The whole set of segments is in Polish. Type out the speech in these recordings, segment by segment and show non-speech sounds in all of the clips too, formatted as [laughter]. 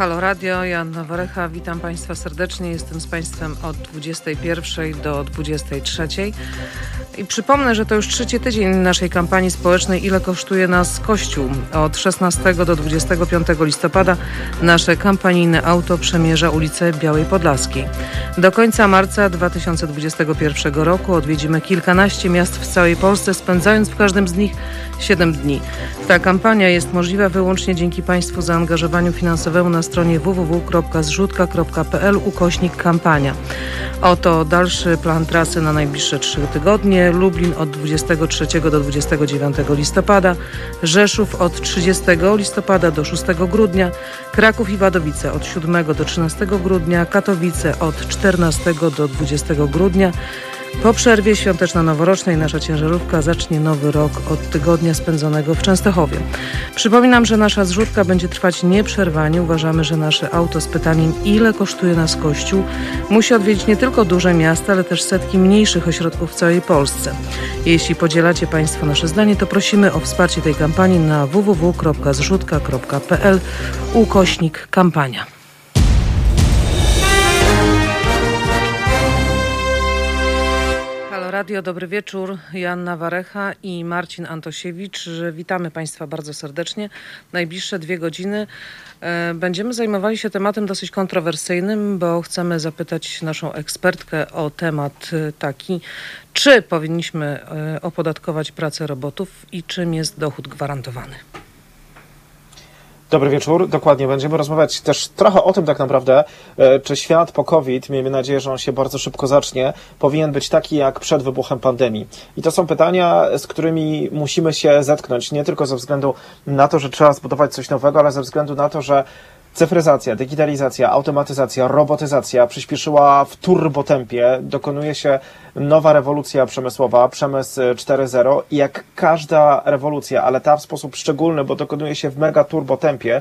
Halo Radio, Joanna Warecha, witam Państwa serdecznie. Jestem z Państwem od 21 do 23. I przypomnę, że to już trzeci tydzień naszej kampanii społecznej Ile kosztuje nas Kościół? Od 16 do 25 listopada nasze kampanijne auto przemierza ulicę Białej Podlaskiej. Do końca marca 2021 roku odwiedzimy kilkanaście miast w całej Polsce, spędzając w każdym z nich 7 dni. Ta kampania jest możliwa wyłącznie dzięki Państwu zaangażowaniu finansowemu na stronie www.zrzutka.pl ukośnik kampania. Oto dalszy plan trasy na najbliższe trzy tygodnie. Lublin od 23 do 29 listopada, Rzeszów od 30 listopada do 6 grudnia, Kraków i Wadowice od 7 do 13 grudnia, Katowice od 14 do 20 grudnia, po przerwie świąteczno-noworocznej nasza ciężarówka zacznie nowy rok od tygodnia spędzonego w Częstochowie. Przypominam, że nasza zrzutka będzie trwać nieprzerwanie. Uważamy, że nasze auto z pytaniem, ile kosztuje nas Kościół, musi odwiedzić nie tylko duże miasta, ale też setki mniejszych ośrodków w całej Polsce. Jeśli podzielacie Państwo nasze zdanie, to prosimy o wsparcie tej kampanii na www.zrzutka.pl ukośnik kampania. Radio, dobry wieczór. Joanna Warecha i Marcin Antosiewicz. Witamy Państwa bardzo serdecznie. Najbliższe dwie godziny e, będziemy zajmowali się tematem dosyć kontrowersyjnym, bo chcemy zapytać naszą ekspertkę o temat e, taki, czy powinniśmy e, opodatkować pracę robotów i czym jest dochód gwarantowany. Dobry wieczór. Dokładnie. Będziemy rozmawiać też trochę o tym tak naprawdę, e, czy świat po COVID, miejmy nadzieję, że on się bardzo szybko zacznie, powinien być taki jak przed wybuchem pandemii. I to są pytania, z którymi musimy się zetknąć, nie tylko ze względu na to, że trzeba zbudować coś nowego, ale ze względu na to, że Cyfryzacja, digitalizacja, automatyzacja, robotyzacja przyspieszyła w turbotempie. Dokonuje się nowa rewolucja przemysłowa, przemysł 4.0 i jak każda rewolucja, ale ta w sposób szczególny, bo dokonuje się w mega turbotempie,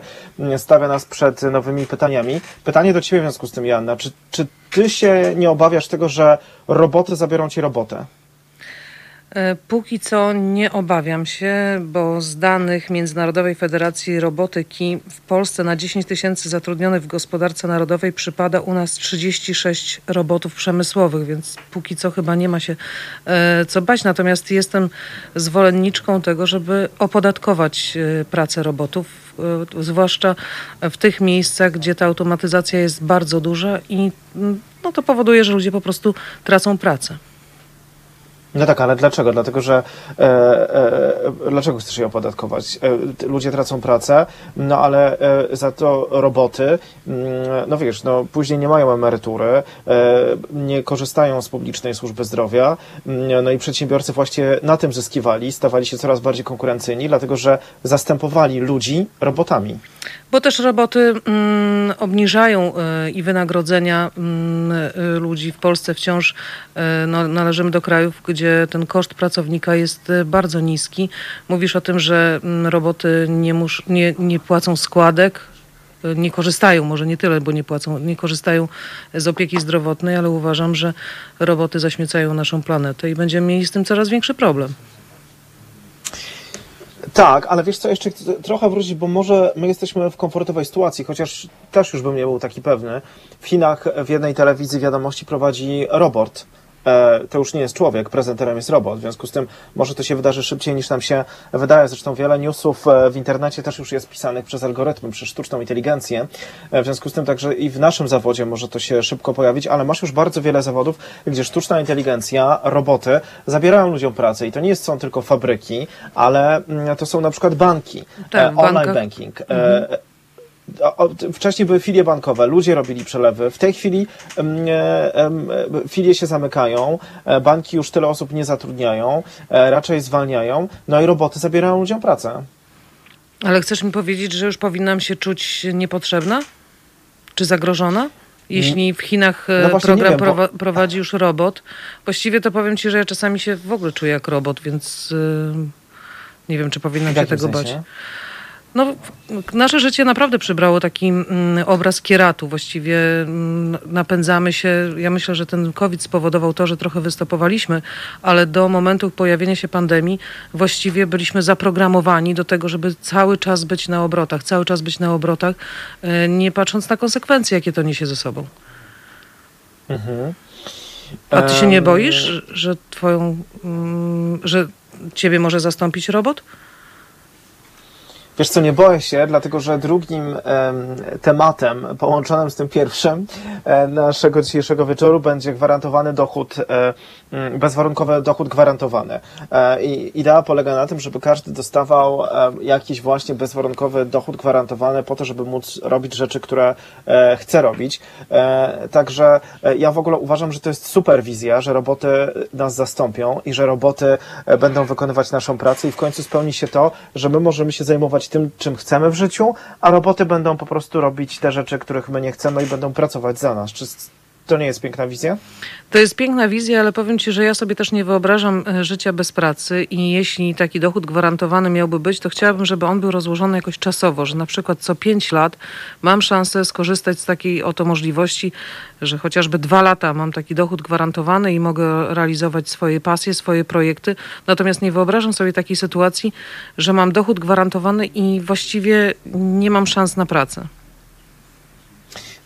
stawia nas przed nowymi pytaniami. Pytanie do Ciebie w związku z tym, Janna. Czy, czy Ty się nie obawiasz tego, że roboty zabiorą Ci robotę? E, póki co nie obawiam się, bo z danych Międzynarodowej Federacji Robotyki w Polsce na 10 tysięcy zatrudnionych w gospodarce narodowej przypada u nas 36 robotów przemysłowych, więc póki co chyba nie ma się e, co bać. Natomiast jestem zwolenniczką tego, żeby opodatkować e, pracę robotów, zwłaszcza w tych miejscach, gdzie ta automatyzacja jest bardzo duża i mm, no, to powoduje, że ludzie po prostu tracą pracę. No tak, ale dlaczego? Dlatego, że e, e, dlaczego chcesz je opodatkować? E, ludzie tracą pracę, no ale e, za to roboty, mm, no wiesz, no później nie mają emerytury, e, nie korzystają z publicznej służby zdrowia, mm, no i przedsiębiorcy właśnie na tym zyskiwali, stawali się coraz bardziej konkurencyjni, dlatego że zastępowali ludzi robotami. Bo też roboty mm, obniżają y, i wynagrodzenia y, ludzi w Polsce wciąż y, no, należymy do krajów, gdzie ten koszt pracownika jest bardzo niski. Mówisz o tym, że mm, roboty nie, mus, nie, nie płacą składek, nie korzystają, może nie tyle, bo nie płacą, nie korzystają z opieki zdrowotnej, ale uważam, że roboty zaśmiecają naszą planetę i będziemy mieli z tym coraz większy problem. Tak, ale wiesz co, jeszcze trochę wrócić, bo może my jesteśmy w komfortowej sytuacji, chociaż też już bym nie był taki pewny. W Chinach w jednej telewizji wiadomości prowadzi robot to już nie jest człowiek, prezenterem jest robot. W związku z tym może to się wydarzy szybciej niż nam się wydaje. Zresztą wiele newsów e, w internecie też już jest pisanych przez algorytmy, przez sztuczną inteligencję. E, w związku z tym także i w naszym zawodzie może to się szybko pojawić, ale masz już bardzo wiele zawodów, gdzie sztuczna inteligencja, roboty zabierają ludziom pracę i to nie są tylko fabryki, ale mm, to są na przykład banki, tak, online banking. Mhm wcześniej były filie bankowe, ludzie robili przelewy. W tej chwili e, filie się zamykają, e, banki już tyle osób nie zatrudniają, e, raczej zwalniają, no i roboty zabierają ludziom pracę. Ale chcesz mi powiedzieć, że już powinnam się czuć niepotrzebna? Czy zagrożona? Jeśli w Chinach no program wiem, bo... prowadzi już robot, właściwie to powiem ci, że ja czasami się w ogóle czuję jak robot, więc nie wiem, czy powinnam się tego sensie? bać. No, nasze życie naprawdę przybrało taki mm, obraz kieratu. Właściwie mm, napędzamy się. Ja myślę, że ten COVID spowodował to, że trochę wystopowaliśmy, ale do momentu pojawienia się pandemii właściwie byliśmy zaprogramowani do tego, żeby cały czas być na obrotach, cały czas być na obrotach, e, nie patrząc na konsekwencje, jakie to niesie ze sobą. Mhm. A ty się nie boisz, że twoją, mm, że ciebie może zastąpić robot? Wiesz co, nie boję się, dlatego że drugim tematem połączonym z tym pierwszym e, naszego dzisiejszego wieczoru będzie gwarantowany dochód, e, bezwarunkowy dochód gwarantowany. E, I idea polega na tym, żeby każdy dostawał jakiś właśnie bezwarunkowy dochód gwarantowany po to, żeby móc robić rzeczy, które chce robić. Także ja w ogóle uważam, że to jest super wizja, że roboty nas zastąpią i że roboty będą wykonywać naszą pracę i w końcu spełni się to, że my możemy się zajmować tym, czym chcemy w życiu, a roboty będą po prostu robić te rzeczy, których my nie chcemy i będą pracować za nas. Czy to nie jest piękna wizja? To jest piękna wizja, ale powiem Ci, że ja sobie też nie wyobrażam e, życia bez pracy i jeśli taki dochód gwarantowany miałby być, to chciałabym, żeby on był rozłożony jakoś czasowo, że na przykład co pięć lat mam szansę skorzystać z takiej oto możliwości, że chociażby dwa lata mam taki dochód gwarantowany i mogę realizować swoje pasje, swoje projekty. Natomiast nie wyobrażam sobie takiej sytuacji, że mam dochód gwarantowany i właściwie nie mam szans na pracę.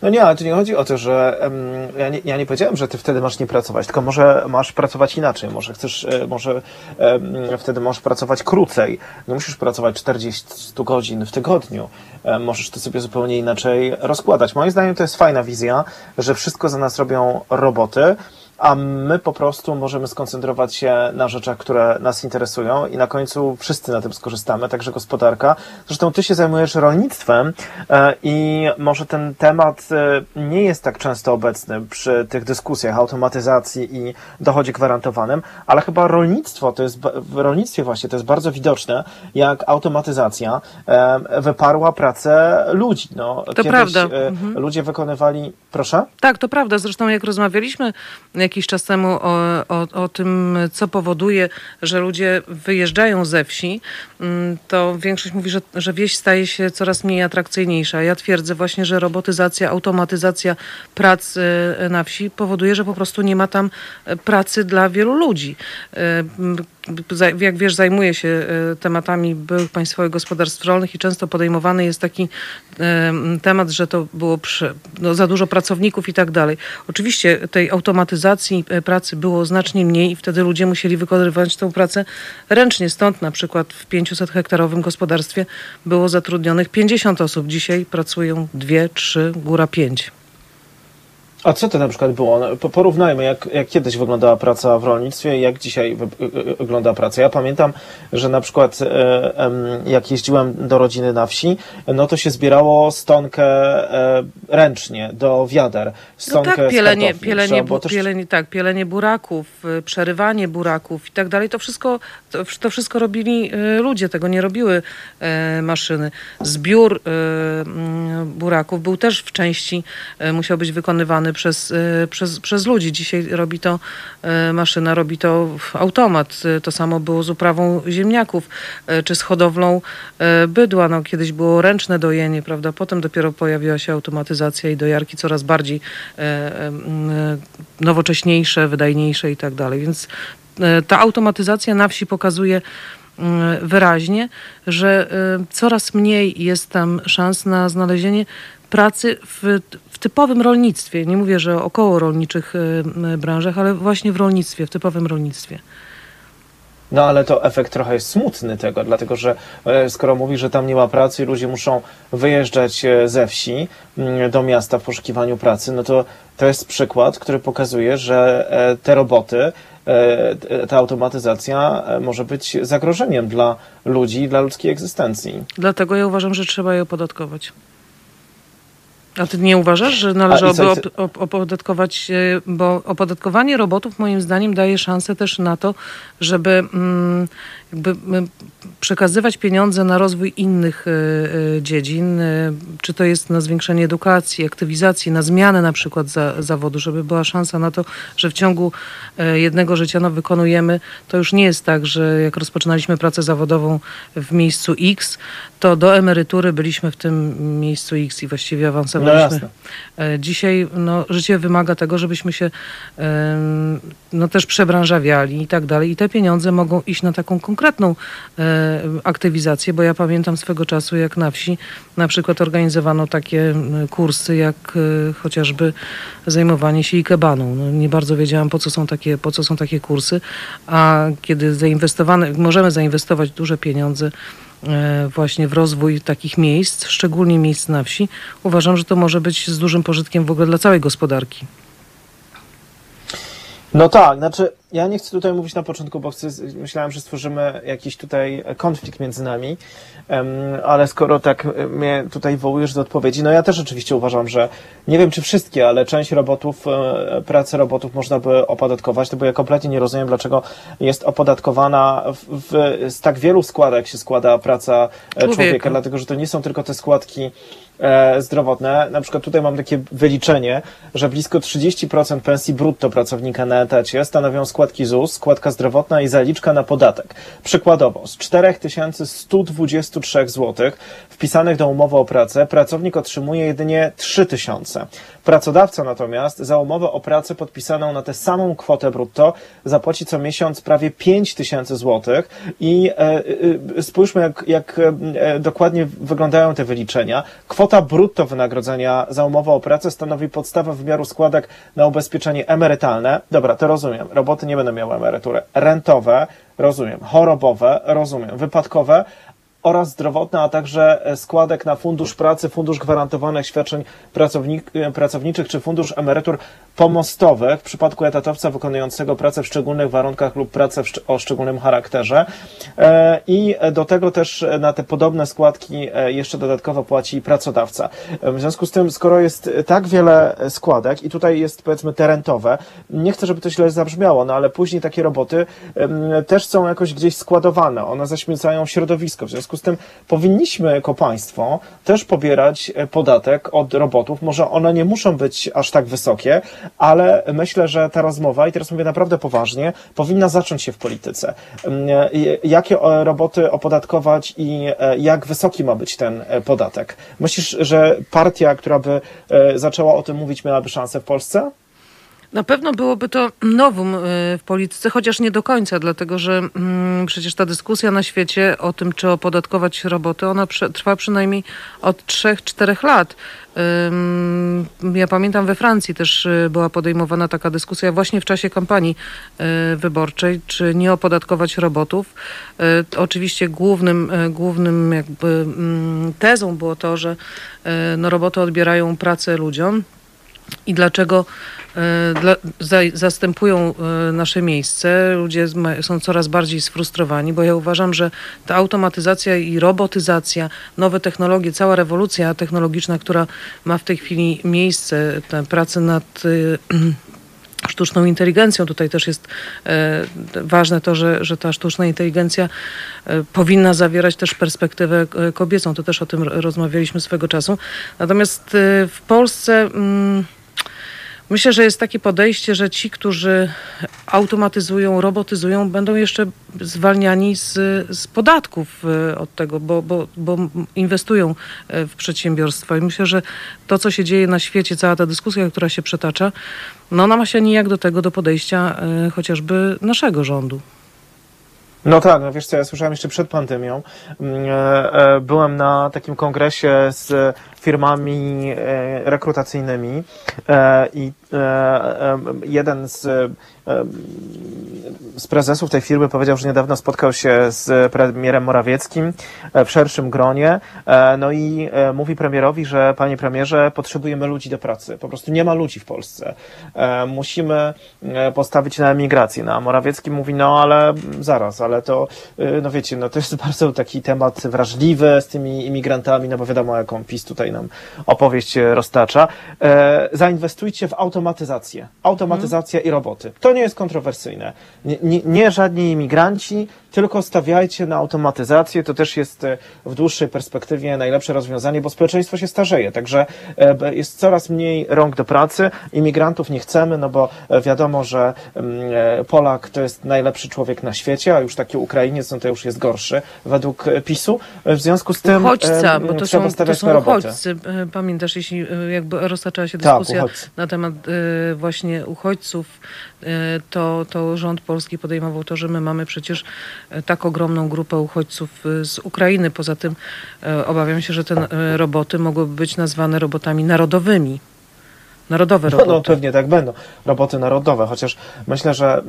No nie, ale tu nie chodzi o to, że um, ja, nie, ja nie powiedziałem, że ty wtedy masz nie pracować, tylko może masz pracować inaczej, może chcesz, e, może um, wtedy możesz pracować krócej, nie musisz pracować 40 godzin w tygodniu, um, możesz to sobie zupełnie inaczej rozkładać. Moim zdaniem to jest fajna wizja, że wszystko za nas robią roboty, a my po prostu możemy skoncentrować się na rzeczach, które nas interesują i na końcu wszyscy na tym skorzystamy, także gospodarka. Zresztą ty się zajmujesz rolnictwem e, i może ten temat e, nie jest tak często obecny przy tych dyskusjach automatyzacji i dochodzie gwarantowanym, ale chyba rolnictwo to jest, w rolnictwie właśnie to jest bardzo widoczne, jak automatyzacja e, wyparła pracę ludzi. No, to prawda. Mhm. Ludzie wykonywali, proszę? Tak, to prawda. Zresztą jak rozmawialiśmy jakiś czas temu o, o, o tym, co powoduje, że ludzie wyjeżdżają ze wsi, mm, to większość mówi, że, że wieś staje się coraz mniej atrakcyjniejsza. Ja twierdzę właśnie, że robotyzacja, automatyzacja prac na wsi powoduje, że po prostu nie ma tam pracy dla wielu ludzi jak wiesz, zajmuję się tematami byłych państwowych gospodarstw rolnych i często podejmowany jest taki temat, że to było przy, no, za dużo pracowników i tak dalej. Oczywiście tej automatyzacji e, pracy było znacznie mniej i wtedy ludzie musieli wykonywać tę pracę ręcznie. Stąd na przykład w 500 hektarowym gospodarstwie było zatrudnionych 50 osób. Dzisiaj pracują 2, 3, góra 5. A co to na przykład było? No, porównajmy, jak, jak kiedyś wyglądała praca w rolnictwie i jak dzisiaj wygląda praca. Ja pamiętam, że na przykład e, jak jeździłem do rodziny na wsi, no to się zbierało stonkę e, ręcznie do wiader. Stonkę no tak, pielenie, pielenie, też... pielenie, tak, pielenie buraków, przerywanie buraków i tak dalej. To wszystko, to, to wszystko robili ludzie, tego nie robiły maszyny. Zbiór buraków był też w części, musiał być wykonywany przez, przez, przez ludzi. Dzisiaj robi to maszyna, robi to automat. To samo było z uprawą ziemniaków, czy z hodowlą bydła. No, kiedyś było ręczne dojenie, prawda? Potem dopiero pojawiła się automatyzacja i dojarki coraz bardziej nowocześniejsze, wydajniejsze i tak dalej. Więc ta automatyzacja na wsi pokazuje wyraźnie, że coraz mniej jest tam szans na znalezienie pracy w, w typowym rolnictwie. Nie mówię, że około rolniczych y, branżach, ale właśnie w rolnictwie, w typowym rolnictwie. No ale to efekt trochę jest smutny tego, dlatego że e, skoro mówi, że tam nie ma pracy i ludzie muszą wyjeżdżać e, ze wsi mm, do miasta w poszukiwaniu pracy, no to to jest przykład, który pokazuje, że e, te roboty, ta automatyzacja może być zagrożeniem dla ludzi dla ludzkiej egzystencji. Dlatego ja uważam, że trzeba je opodatkować. A ty nie uważasz, że należałoby op op opodatkować, e, bo opodatkowanie robotów moim zdaniem daje szansę też na to, żeby mm, jakby przekazywać pieniądze na rozwój innych y, dziedzin, y, czy to jest na zwiększenie edukacji, aktywizacji, na zmianę na przykład za, zawodu, żeby była szansa na to, że w ciągu jednego życia no, wykonujemy, to już nie jest tak, że jak rozpoczynaliśmy pracę zawodową w miejscu X, to do emerytury byliśmy w tym miejscu X i właściwie awansowaliśmy. No Dzisiaj no, życie wymaga tego, żebyśmy się no, też przebranżawiali i tak dalej. I te pieniądze mogą iść na taką konkretną konkretną e, aktywizację, bo ja pamiętam swego czasu, jak na wsi na przykład organizowano takie kursy, jak e, chociażby zajmowanie się ikebaną. No, nie bardzo wiedziałam, po co, są takie, po co są takie kursy, a kiedy zainwestowane, możemy zainwestować duże pieniądze e, właśnie w rozwój takich miejsc, szczególnie miejsc na wsi, uważam, że to może być z dużym pożytkiem w ogóle dla całej gospodarki. No tak, znaczy ja nie chcę tutaj mówić na początku, bo chcę, myślałem, że stworzymy jakiś tutaj konflikt między nami, ale skoro tak mnie tutaj wołujesz do odpowiedzi, no ja też oczywiście uważam, że nie wiem czy wszystkie, ale część robotów, e, pracy robotów można by opodatkować, to bo ja kompletnie nie rozumiem, dlaczego jest opodatkowana w, w, z tak wielu składek się składa praca e, człowieka, człowieka dlatego że to nie są tylko te składki E, zdrowotne. Na przykład tutaj mam takie wyliczenie, że blisko 30% pensji brutto pracownika na etacie stanowią składki ZUS, składka zdrowotna i zaliczka na podatek. Przykładowo, z 4123 zł wpisanych do umowy o pracę pracownik otrzymuje jedynie 3000. Pracodawca natomiast za umowę o pracę podpisaną na tę samą kwotę brutto zapłaci co miesiąc prawie 5000 zł i e, e, spójrzmy jak, jak e, dokładnie wyglądają te wyliczenia. Kwota brutto wynagrodzenia za umowę o pracę stanowi podstawę wymiaru składek na ubezpieczenie emerytalne. Dobra, to rozumiem. Roboty nie będą miały emerytury. Rentowe, rozumiem. Chorobowe, rozumiem. Wypadkowe, oraz zdrowotne, a także e, składek na Fundusz Pracy, Fundusz Gwarantowanych Świadczeń e, Pracowniczych czy Fundusz Emerytur Pomostowych w przypadku etatowca wykonującego pracę w szczególnych warunkach lub pracę o szczególnym charakterze. E, I do tego też na te podobne składki jeszcze dodatkowo płaci pracodawca. W związku z tym, skoro jest tak wiele składek i tutaj jest powiedzmy terentowe, nie chcę, żeby to źle zabrzmiało, no ale później takie roboty też są jakoś gdzieś składowane, one zaśmiecają środowisko, w związku z tym powinniśmy jako państwo też pobierać e, podatek od robotów. Może one nie muszą być aż tak wysokie, ale myślę, że ta rozmowa, i teraz mówię naprawdę poważnie, powinna zacząć się w polityce. Mm, e, jakie roboty opodatkować i e, jak wysoki ma być ten podatek? Myślisz, że partia, która by zaczęła o tym mówić, miałaby szansę w Polsce? Na pewno byłoby to nowum y, w polityce, chociaż nie do końca, dlatego że mm, przecież ta dyskusja na świecie o tym, czy opodatkować roboty, ona trwa przynajmniej od 3-4 lat. Ja pamiętam we Francji też y, była podejmowana taka dyskusja właśnie w czasie kampanii y, wyborczej, czy nie opodatkować robotów. Oczywiście głównym, głównym jakby mm, tezą było to, że no, roboty odbierają pracę ludziom i dlaczego dla, za, zastępują e, nasze miejsce. Ludzie są coraz bardziej sfrustrowani, bo ja uważam, że ta automatyzacja i robotyzacja, nowe technologie, cała rewolucja technologiczna, która ma w tej chwili miejsce, te prace nad e, [clears throat] sztuczną inteligencją. Tutaj też jest e, ważne to, że, że ta sztuczna inteligencja e, powinna zawierać też perspektywę kobiecą. To też o tym rozmawialiśmy swego czasu. Natomiast e, w Polsce. Mm, Myślę, że jest takie podejście, że ci, którzy automatyzują, robotyzują, będą jeszcze zwalniani z, z podatków e, od tego, bo, bo, bo inwestują e, w przedsiębiorstwa. I myślę, że to, co się dzieje na świecie, cała ta dyskusja, która się przetacza, no ona ma się nijak do tego, do podejścia e, chociażby naszego rządu. No tak, no wiesz co, ja słyszałem jeszcze przed pandemią. Mm, byłem na takim kongresie z firmami rekrutacyjnymi i jeden z z prezesów tej firmy powiedział, że niedawno spotkał się z premierem Morawieckim e, w szerszym gronie. E, no i e, mówi premierowi, że panie premierze, potrzebujemy ludzi do pracy. Po prostu nie ma ludzi w Polsce. Musimy postawić na emigrację. No, a Morawiecki mówi, no ale zaraz, ale to, no wiecie, no to jest [laughs] bardzo taki temat wrażliwy z tymi imigrantami, no bo wiadomo, jaką PiS tutaj nam opowieść roztacza. E, zainwestujcie w automatyzację. Automatyzacja i roboty. To nie jest kontrowersyjne. Nie, nie, nie żadni imigranci, tylko stawiajcie na automatyzację. To też jest e, w dłuższej perspektywie najlepsze rozwiązanie, bo społeczeństwo się starzeje, także e, jest coraz mniej rąk do pracy. Imigrantów nie chcemy, no bo wiadomo, że mm, Polak to jest najlepszy człowiek na świecie, a już taki Ukrainiec, no to już jest gorszy według PiSu. W związku z tym Uchodźca, bo to są, to są uchodźcy. Pamiętasz, jeśli jakby roztaczała się tak, dyskusja tak, na temat właśnie uchodźców, to, to rząd polski podejmował to, że my mamy przecież tak ogromną grupę uchodźców z Ukrainy. Poza tym e, obawiam się, że te e, roboty mogłyby być nazwane robotami narodowymi. Narodowe roboty. No, no pewnie tak będą. Roboty narodowe, chociaż myślę, że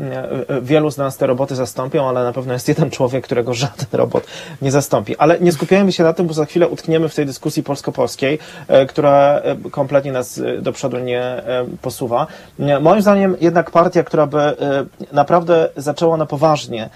e, wielu z nas te roboty zastąpią, ale na pewno jest jeden człowiek, którego żaden robot nie zastąpi. Ale nie skupiajmy się na tym, bo za chwilę utkniemy w tej dyskusji polsko-polskiej, e, która e, kompletnie nas do przodu nie posuwa. Moim zdaniem jednak partia, która by naprawdę zaczęła na poważnie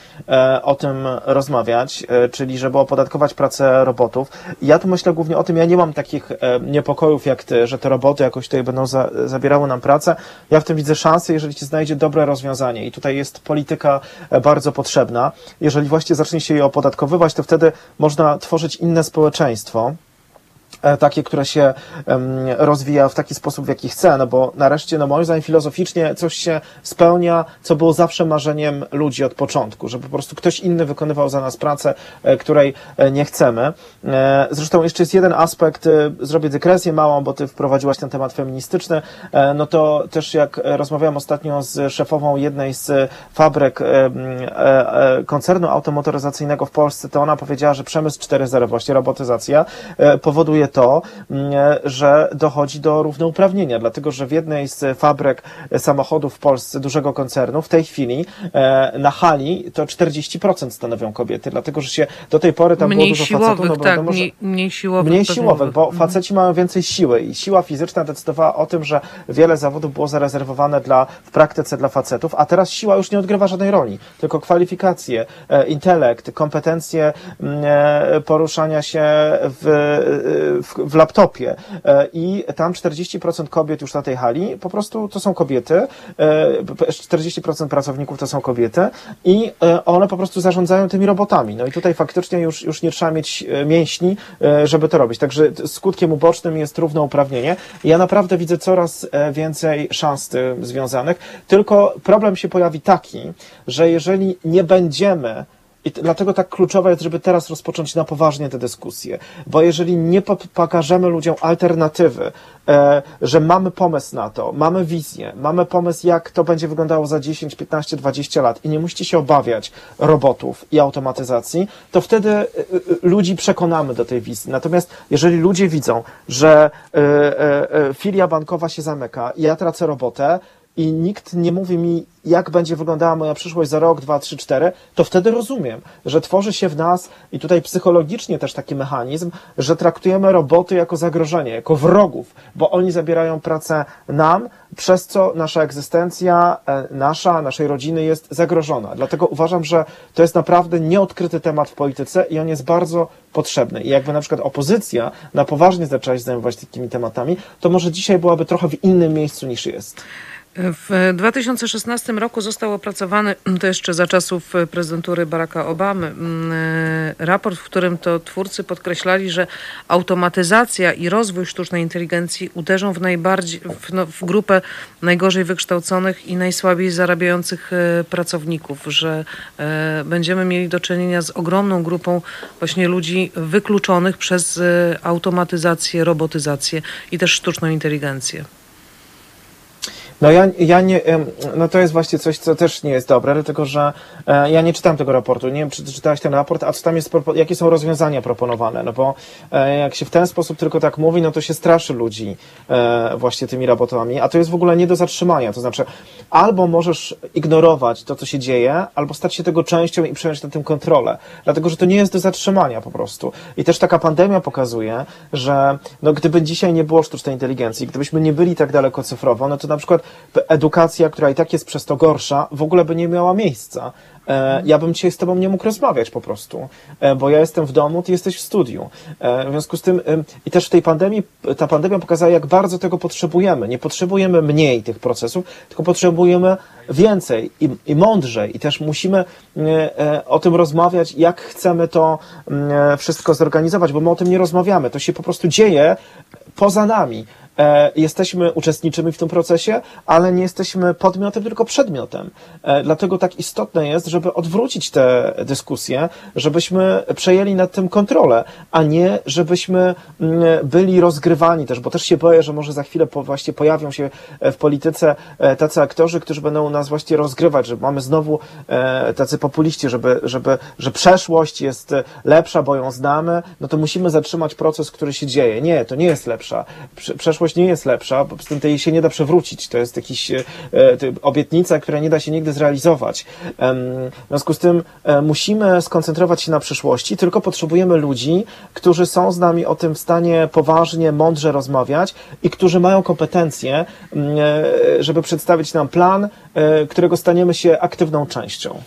o tym rozmawiać, czyli żeby opodatkować pracę robotów. Ja tu myślę głównie o tym, ja nie mam takich niepokojów jak ty, że te roboty jakoś tutaj będą za, zabierało nam pracę. Ja w tym widzę szansę, jeżeli się znajdzie dobre rozwiązanie i tutaj jest polityka e, bardzo potrzebna. Jeżeli właśnie zacznie się je opodatkowywać, to wtedy można tworzyć inne społeczeństwo. E, takie, które się rozwija w taki sposób, w jaki chce, no bo nareszcie, no moim zdaniem filozoficznie coś się spełnia, co było zawsze marzeniem ludzi od początku, że po prostu ktoś inny wykonywał za nas pracę, e, której e, nie chcemy. Zresztą jeszcze jest jeden aspekt, zrobię dygresję małą, bo ty wprowadziłaś ten temat feministyczny, no to też jak rozmawiałem ostatnio z szefową jednej z fabryk koncernu automotoryzacyjnego w Polsce, to ona powiedziała, że przemysł 4.0, właśnie robotyzacja, powoduje to, mm, że dochodzi do równouprawnienia, dlatego że w jednej z fabryk samochodów w Polsce, dużego koncernu, w tej chwili e, na hali to 40% stanowią kobiety, dlatego że się do tej pory tam mniej było dużo siłowych, facetów. No tak, wiadomo, mniej, mniej siłowych. Mniej siłowych, bo mhm. faceci mają więcej siły i siła fizyczna decydowała o tym, że wiele zawodów było zarezerwowane dla, w praktyce dla facetów, a teraz siła już nie odgrywa żadnej roli, tylko kwalifikacje, e, intelekt, kompetencje mm, e, poruszania się w, w, w laptopie e, i tam 40% kobiet już na tej hali, po prostu to są kobiety, 40% e, pracowników to są kobiety i e, one po prostu zarządzają tymi robotami. No i tutaj faktycznie już, już nie trzeba mieć mięśni, żeby to robić. Także skutkiem ubocznym jest równouprawnienie. Ja naprawdę widzę coraz więcej szans związanych, tylko problem się pojawi taki, że jeżeli nie będziemy i dlatego tak kluczowe jest, żeby teraz rozpocząć na poważnie te dyskusje, bo jeżeli nie pokażemy ludziom alternatywy, e, że mamy pomysł na to, mamy wizję, mamy pomysł, jak to będzie wyglądało za 10, 15, 20 lat i nie musicie się obawiać robotów i automatyzacji, to wtedy e, e, ludzi przekonamy do tej wizji. Natomiast jeżeli ludzie widzą, że e, filia bankowa się zamyka ja tracę robotę, i nikt nie mówi mi, jak będzie wyglądała moja przyszłość za rok, dwa, trzy, cztery, to wtedy rozumiem, że tworzy się w nas i tutaj psychologicznie też taki mechanizm, że traktujemy roboty jako zagrożenie, jako wrogów, bo oni zabierają pracę nam, przez co nasza egzystencja, e, nasza, naszej rodziny jest zagrożona. Dlatego uważam, że to jest naprawdę nieodkryty temat w polityce i on jest bardzo potrzebny. I jakby na przykład opozycja na poważnie zaczęła się zajmować takimi tematami, to może dzisiaj byłaby trochę w innym miejscu niż jest. W 2016 roku został opracowany, [clears throat] to jeszcze za czasów prezydentury Baracka Obamy, mm, raport, w którym to twórcy podkreślali, że automatyzacja i rozwój sztucznej inteligencji uderzą w, najbardziej, w, no, w grupę najgorzej wykształconych i najsłabiej zarabiających e, pracowników, że e, będziemy mieli do czynienia z ogromną grupą właśnie ludzi wykluczonych przez e, automatyzację, robotyzację i też sztuczną inteligencję. No ja, ja nie, no to jest właśnie coś, co też nie jest dobre, dlatego że e, ja nie czytam tego raportu. Nie wiem, czy czytałeś ten raport, a co tam jest, jakie są rozwiązania proponowane, no bo e, jak się w ten sposób tylko tak mówi, no to się straszy ludzi e, właśnie tymi robotami, a to jest w ogóle nie do zatrzymania. To znaczy, albo możesz ignorować to, co się dzieje, albo stać się tego częścią i przejąć na tym kontrolę, dlatego że to nie jest do zatrzymania po prostu. I też taka pandemia pokazuje, że no, gdyby dzisiaj nie było sztucznej inteligencji, gdybyśmy nie byli tak daleko cyfrowo, no to na przykład edukacja, która i tak jest przez to gorsza, w ogóle by nie miała miejsca. E, ja bym dzisiaj z tobą nie mógł rozmawiać po prostu, e, bo ja jestem w domu, ty jesteś w studiu. E, w związku z tym i też w tej pandemii, ta pandemia pokazała, jak bardzo tego potrzebujemy. Nie potrzebujemy mniej tych procesów, tylko potrzebujemy więcej i, i mądrzej i też musimy o tym rozmawiać, jak chcemy to wszystko zorganizować, bo my o tym nie rozmawiamy. To się po prostu dzieje poza nami. E, jesteśmy, uczestniczymy w tym procesie, ale nie jesteśmy podmiotem, tylko przedmiotem. E, dlatego tak istotne jest, żeby odwrócić tę dyskusję, żebyśmy przejęli nad tym kontrolę, a nie żebyśmy mm, byli rozgrywani też, bo też się boję, że może za chwilę właśnie pojawią się w polityce e, tacy aktorzy, którzy będą nas właśnie rozgrywać, że mamy znowu tacy populiści, żeby, żeby, że przeszłość jest lepsza, bo ją znamy, no to musimy zatrzymać proces, który się dzieje. Nie, to nie jest lepsza. Przeszłość przyszłość nie jest lepsza, po prostu tej się nie da przewrócić. To jest jakiś e, obietnica, która nie da się nigdy zrealizować. W związku z tym e, musimy skoncentrować się na przyszłości, tylko potrzebujemy ludzi, którzy są z nami o tym w stanie poważnie, mądrze rozmawiać i którzy mają kompetencje, mm, e, żeby przedstawić nam plan, którego staniemy się aktywną częścią.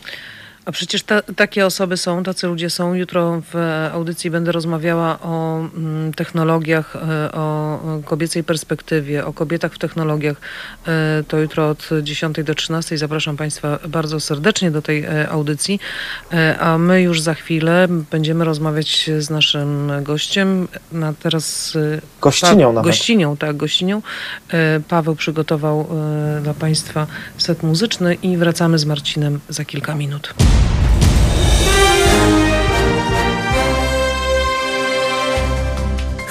A przecież ta, takie osoby są, tacy ludzie są. Jutro w audycji będę rozmawiała o mm, technologiach, e, o kobiecej perspektywie, o kobietach w technologiach. E, to jutro od 10 do 13. Zapraszam Państwa bardzo serdecznie do tej e, audycji. A my już za chwilę będziemy rozmawiać z naszym gościem. Na teraz gościnią pa, nawet. Gościnią, tak, gościnią. Paweł przygotował dla Państwa set muzyczny i wracamy z Marcinem za kilka minut.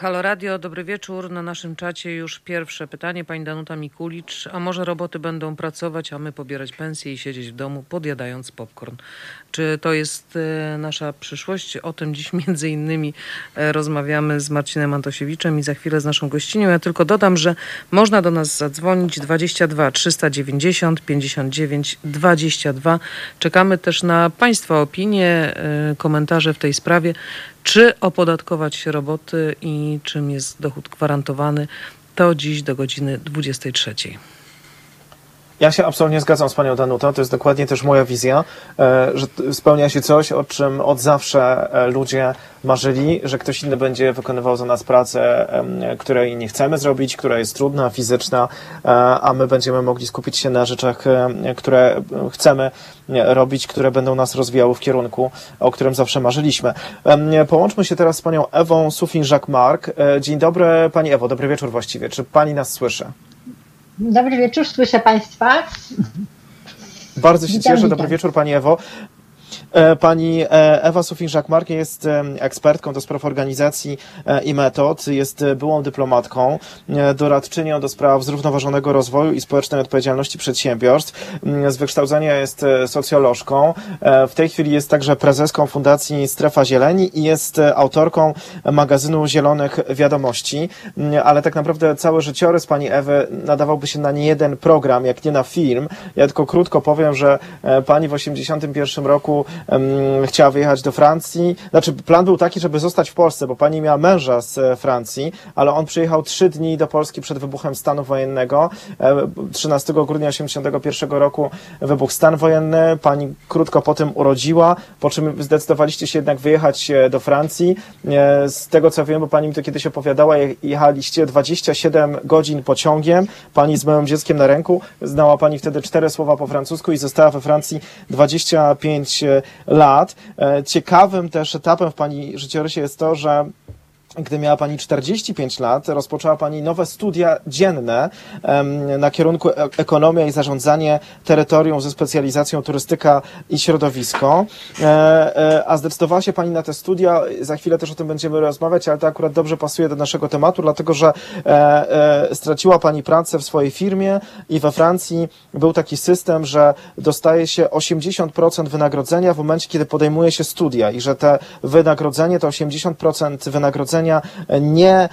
Halo Radio, dobry wieczór. Na naszym czacie już pierwsze pytanie. Pani Danuta Mikulicz. A może roboty będą pracować, a my pobierać pensje i siedzieć w domu, podjadając popcorn? Czy to jest e, nasza przyszłość? O tym dziś [laughs] między innymi e, rozmawiamy z Marcinem Antosiewiczem i za chwilę z naszą gościnią. Ja tylko dodam, że można do nas zadzwonić 22 390 59 22. Czekamy też na Państwa opinie, e, komentarze w tej sprawie. Czy opodatkować roboty i czym jest dochód gwarantowany? To dziś do godziny 23. Ja się absolutnie zgadzam z panią Danutą. To jest dokładnie też moja wizja, e, że spełnia się coś, o czym od zawsze e, ludzie marzyli, że ktoś inny będzie wykonywał za nas pracę, której nie chcemy zrobić, która jest trudna, fizyczna, e, a my będziemy mogli skupić się na rzeczach, które chcemy robić, które będą nas rozwijały w kierunku, o którym zawsze marzyliśmy. Połączmy się teraz z panią Ewą Sufin-Jacques-Mark. Dzień dobry, pani Ewo, dobry wieczór właściwie. Czy pani nas słyszy? Dobry wieczór, słyszę Państwa. Bardzo się witam, cieszę. Witam. Dobry wieczór Pani Ewo. E, pani e, Ewa Sofin-Jacques-Mark jest ekspertką do spraw organizacji e, i metod, jest byłą dyplomatką, doradczynią do spraw zrównoważonego rozwoju i społecznej odpowiedzialności przedsiębiorstw. Z wykształcenia jest socjolożką. W tej chwili jest także prezeską Fundacji Strefa Zieleni i jest autorką magazynu Zielonych Wiadomości. Ale tak naprawdę cały życiorys pani Ewy nadawałby się na nie jeden program, jak nie na film. Ja tylko krótko powiem, że pani w 1981 roku chciała wyjechać do Francji. Znaczy, plan był taki, żeby zostać w Polsce, bo pani miała męża z e, Francji, ale on przyjechał trzy dni do Polski przed wybuchem stanu wojennego. 13 e, grudnia 1981 roku wybuch stan wojenny. Pani krótko po tym urodziła, po czym zdecydowaliście się jednak wyjechać e, do Francji. Z tego co wiem, bo pani mi to kiedyś opowiadała, jechaliście 27 godzin pociągiem, pani z małym dzieckiem na ręku. Znała pani wtedy cztery słowa po francusku i została we Francji 25 lat. E, ciekawym też etapem w Pani życiorysie jest to, że gdy miała Pani 45 lat, rozpoczęła Pani nowe studia dzienne na kierunku e, ekonomia i zarządzanie terytorium ze specjalizacją turystyka i środowisko. E, a zdecydowała się Pani na te studia, za chwilę też o tym będziemy rozmawiać, ale to akurat dobrze pasuje do naszego tematu, dlatego że straciła Pani pracę w swojej firmie i we Francji był taki system, że dostaje się 80% wynagrodzenia w momencie, kiedy podejmuje się studia i że te wynagrodzenie, to 80% wynagrodzenia nie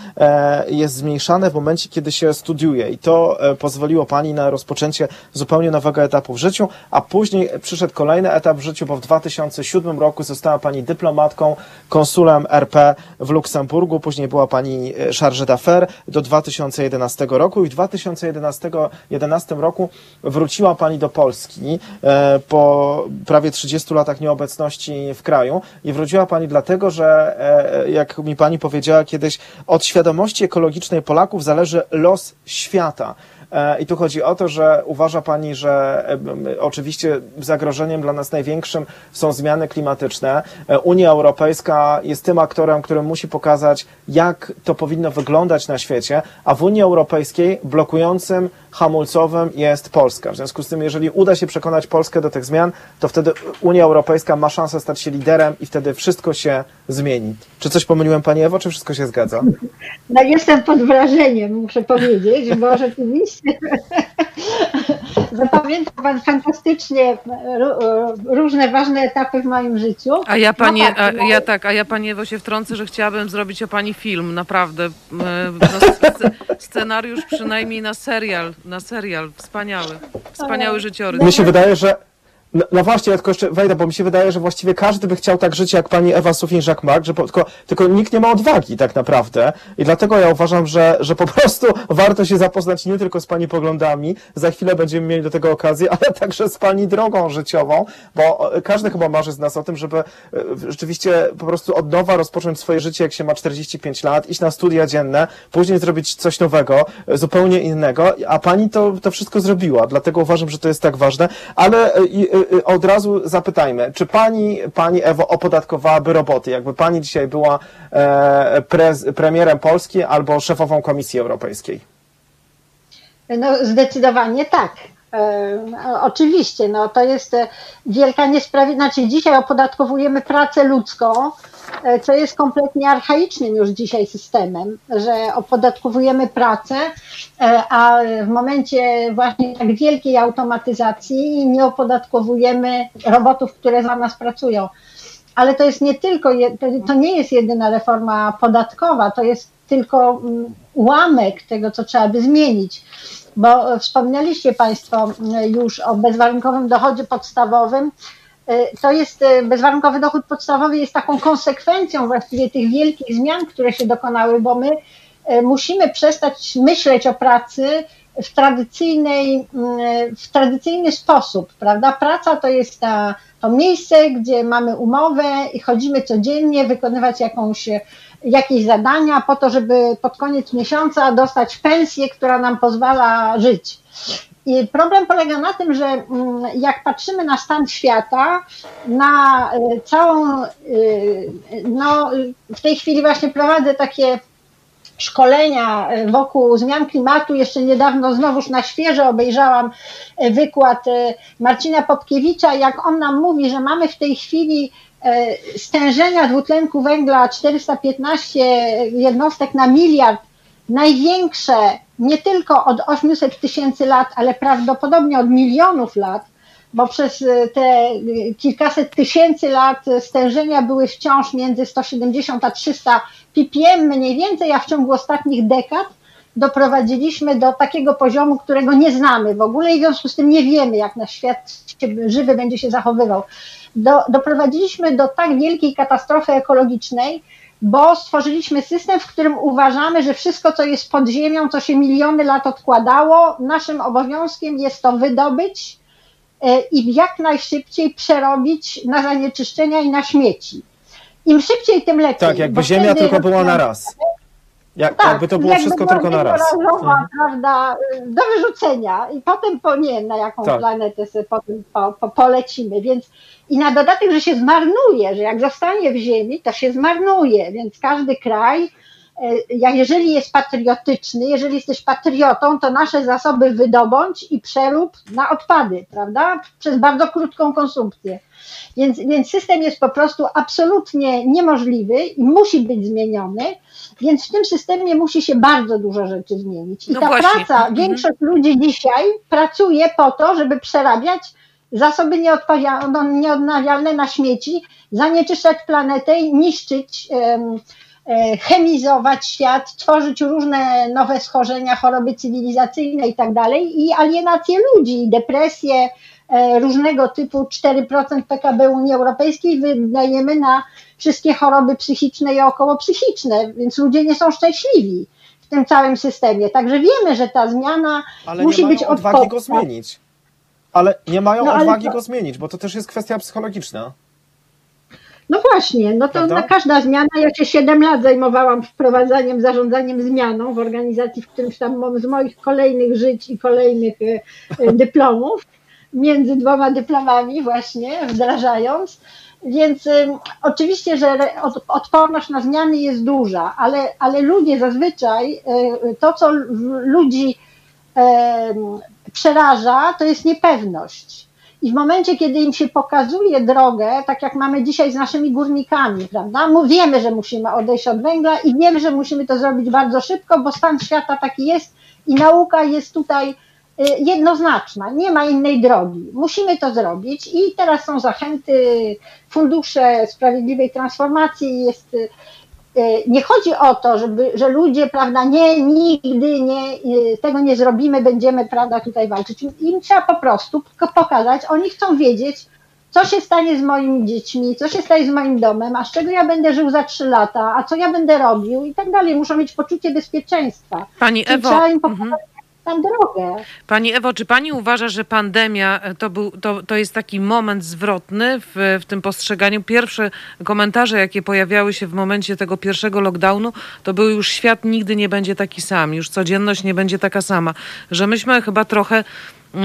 jest zmniejszane w momencie, kiedy się studiuje. I to pozwoliło Pani na rozpoczęcie zupełnie nowego etapu w życiu, a później przyszedł kolejny etap w życiu, bo w 2007 roku została Pani dyplomatką, konsulem RP w Luksemburgu, później była Pani charge d'affaires do 2011 roku i w 2011 2011 roku wróciła Pani do Polski e, po prawie 30 latach nieobecności w kraju. I wróciła Pani dlatego, że e, jak mi Pani powiedziała kiedyś, od świadomości ekologicznej Polaków zależy los świata. E, I tu chodzi o to, że uważa Pani, że oczywiście zagrożeniem dla nas największym są zmiany klimatyczne. E, Unia Europejska jest tym aktorem, który musi pokazać, jak to powinno wyglądać na świecie, a w Unii Europejskiej blokującym hamulcowym jest Polska. W związku z tym, jeżeli uda się przekonać Polskę do tych zmian, to wtedy Unia Europejska ma szansę stać się liderem i wtedy wszystko się zmieni. Czy coś pomyliłem Pani Ewo, czy wszystko się zgadza? No jestem pod wrażeniem, muszę powiedzieć, bo [laughs] rzeczywiście zapamiętam Pan fantastycznie różne ważne etapy w moim życiu. A ja Panie, no tak, a, ja tak, a ja Pani Ewo się wtrącę, że chciałabym zrobić o Pani film, naprawdę. No, scenariusz przynajmniej na serial, na serial, wspaniały, wspaniały życiorys. Mi się wydaje, że no, no, właśnie, ja tylko jeszcze wejdę, bo mi się wydaje, że właściwie każdy by chciał tak żyć jak pani Ewa Marc, że tylko, tylko nikt nie ma odwagi tak naprawdę. I dlatego ja uważam, że, że po prostu [laughs] warto się zapoznać nie tylko z pani poglądami, za chwilę będziemy mieli do tego okazję, [laughs] ale także z pani drogą życiową, bo każdy chyba marzy z nas o tym, żeby e, rzeczywiście po prostu od nowa rozpocząć swoje życie, jak się ma 45 lat, iść na studia dzienne, później zrobić coś nowego, e, zupełnie innego, a pani to, to wszystko zrobiła. Dlatego uważam, że to jest tak ważne, ale e, y, od razu zapytajmy, czy pani, pani Ewo opodatkowałaby roboty, jakby pani dzisiaj była e, prez, premierem Polski albo szefową Komisji Europejskiej? No zdecydowanie tak. E, oczywiście, no to jest e, wielka niesprawiedliwość. Znaczy, dzisiaj opodatkowujemy pracę ludzką, co jest kompletnie archaicznym już dzisiaj systemem, że opodatkowujemy pracę, a w momencie właśnie tak wielkiej automatyzacji nie opodatkowujemy robotów, które za nas pracują. Ale to jest nie tylko, to nie jest jedyna reforma podatkowa, to jest tylko mm, ułamek tego, co trzeba by zmienić bo wspomnieliście Państwo już o bezwarunkowym dochodzie podstawowym. To jest bezwarunkowy dochód podstawowy jest taką konsekwencją właściwie tych wielkich zmian, które się dokonały, bo my e, musimy przestać myśleć o pracy w tradycyjnej, w tradycyjny sposób, prawda? Praca to jest ta, to miejsce, gdzie mamy umowę i chodzimy codziennie wykonywać jakąś jakieś zadania po to, żeby pod koniec miesiąca dostać pensję, która nam pozwala żyć. I problem polega na tym, że mm, jak patrzymy na stan świata, na y, całą, y, no w tej chwili właśnie prowadzę takie szkolenia y, wokół zmian klimatu. Jeszcze niedawno znowuż na świeżo obejrzałam wykład Marcina Popkiewicza, jak on nam mówi, że mamy w tej chwili E, stężenia dwutlenku węgla 415 jednostek na miliard, największe nie tylko od 800 tysięcy lat, ale prawdopodobnie od milionów lat, bo przez e, te kilkaset tysięcy lat stężenia były wciąż między 170 a 300 ppm mniej więcej, a w ciągu ostatnich dekad doprowadziliśmy do takiego poziomu, którego nie znamy w ogóle i w związku z tym nie wiemy, jak nasz świat żywy będzie się zachowywał. Do, doprowadziliśmy do tak wielkiej katastrofy ekologicznej, bo stworzyliśmy system, w którym uważamy, że wszystko, co jest pod ziemią, co się miliony lat odkładało, naszym obowiązkiem jest to wydobyć e, i jak najszybciej przerobić na zanieczyszczenia i na śmieci. Im szybciej, tym lepiej. Tak, jakby ziemia tylko była na raz. Jak, tak, jakby to było jakby wszystko tylko na raz. Mhm. prawda, do wyrzucenia i potem po nie na jaką tak. planetę sobie potem po, po, polecimy. Więc i na dodatek, że się zmarnuje, że jak zostanie w ziemi, to się zmarnuje, więc każdy kraj, e, jeżeli jest patriotyczny, jeżeli jesteś patriotą, to nasze zasoby wydobądź i przerób na odpady, prawda? Przez bardzo krótką konsumpcję. Więc, więc system jest po prostu absolutnie niemożliwy i musi być zmieniony, więc w tym systemie musi się bardzo dużo rzeczy zmienić. I no ta właśnie. praca, mhm. większość ludzi dzisiaj pracuje po to, żeby przerabiać zasoby nieodnawialne na śmieci, zanieczyszczać planetę i niszczyć e, chemizować świat, tworzyć różne nowe schorzenia, choroby cywilizacyjne i tak dalej, i alienację ludzi, depresję, e, różnego typu 4% PKB Unii Europejskiej wydajemy na wszystkie choroby psychiczne i okołopsychiczne, więc ludzie nie są szczęśliwi w tym całym systemie. Także wiemy, że ta zmiana Ale musi być odwagi go zmienić. Ale nie mają No, odwagi to- go zmienić, bo to też jest kwestia psychologiczna. No właśnie, no to Prawda? na każda zmiana, ja się 7 lat zajmowałam wprowadzaniem, zarządzaniem zmianą w organizacji, w którymś tam mo- z moich kolejnych żyć i kolejnych e, e, [laughs] dyplomów, między dwoma dyplomami właśnie wdrażając. Więc em, oczywiście, że od, odporność na zmiany jest duża, ale, ale ludzie zazwyczaj, e, to co ludzi przeraża, to jest niepewność. I w momencie, kiedy im się pokazuje drogę, tak jak mamy dzisiaj z naszymi górnikami, prawda? Wiemy, że musimy odejść od węgla i wiemy, że musimy to zrobić bardzo szybko, bo stan świata taki jest i nauka jest tutaj y, jednoznaczna, nie ma innej drogi. Musimy to zrobić i teraz są zachęty, fundusze sprawiedliwej transformacji, jest y, nie chodzi o to, żeby, że ludzie, prawda, nie, nigdy nie, tego nie zrobimy, będziemy, prawda, tutaj walczyć. Im trzeba po prostu pokazać, oni chcą wiedzieć, co się stanie z moimi dziećmi, co się stanie z moim domem, a z czego ja będę żył za trzy lata, a co ja będę robił i tak dalej. Muszą mieć poczucie bezpieczeństwa. Pani Czyli Ewo, tam drogę. Pani Ewo, czy pani uważa, że pandemia e, to, był, to, to jest taki moment zwrotny w, w tym postrzeganiu? Pierwsze komentarze, jakie pojawiały się w momencie tego pierwszego lockdownu, to był już świat nigdy nie będzie taki sam, już codzienność nie będzie taka sama. Że myśmy chyba trochę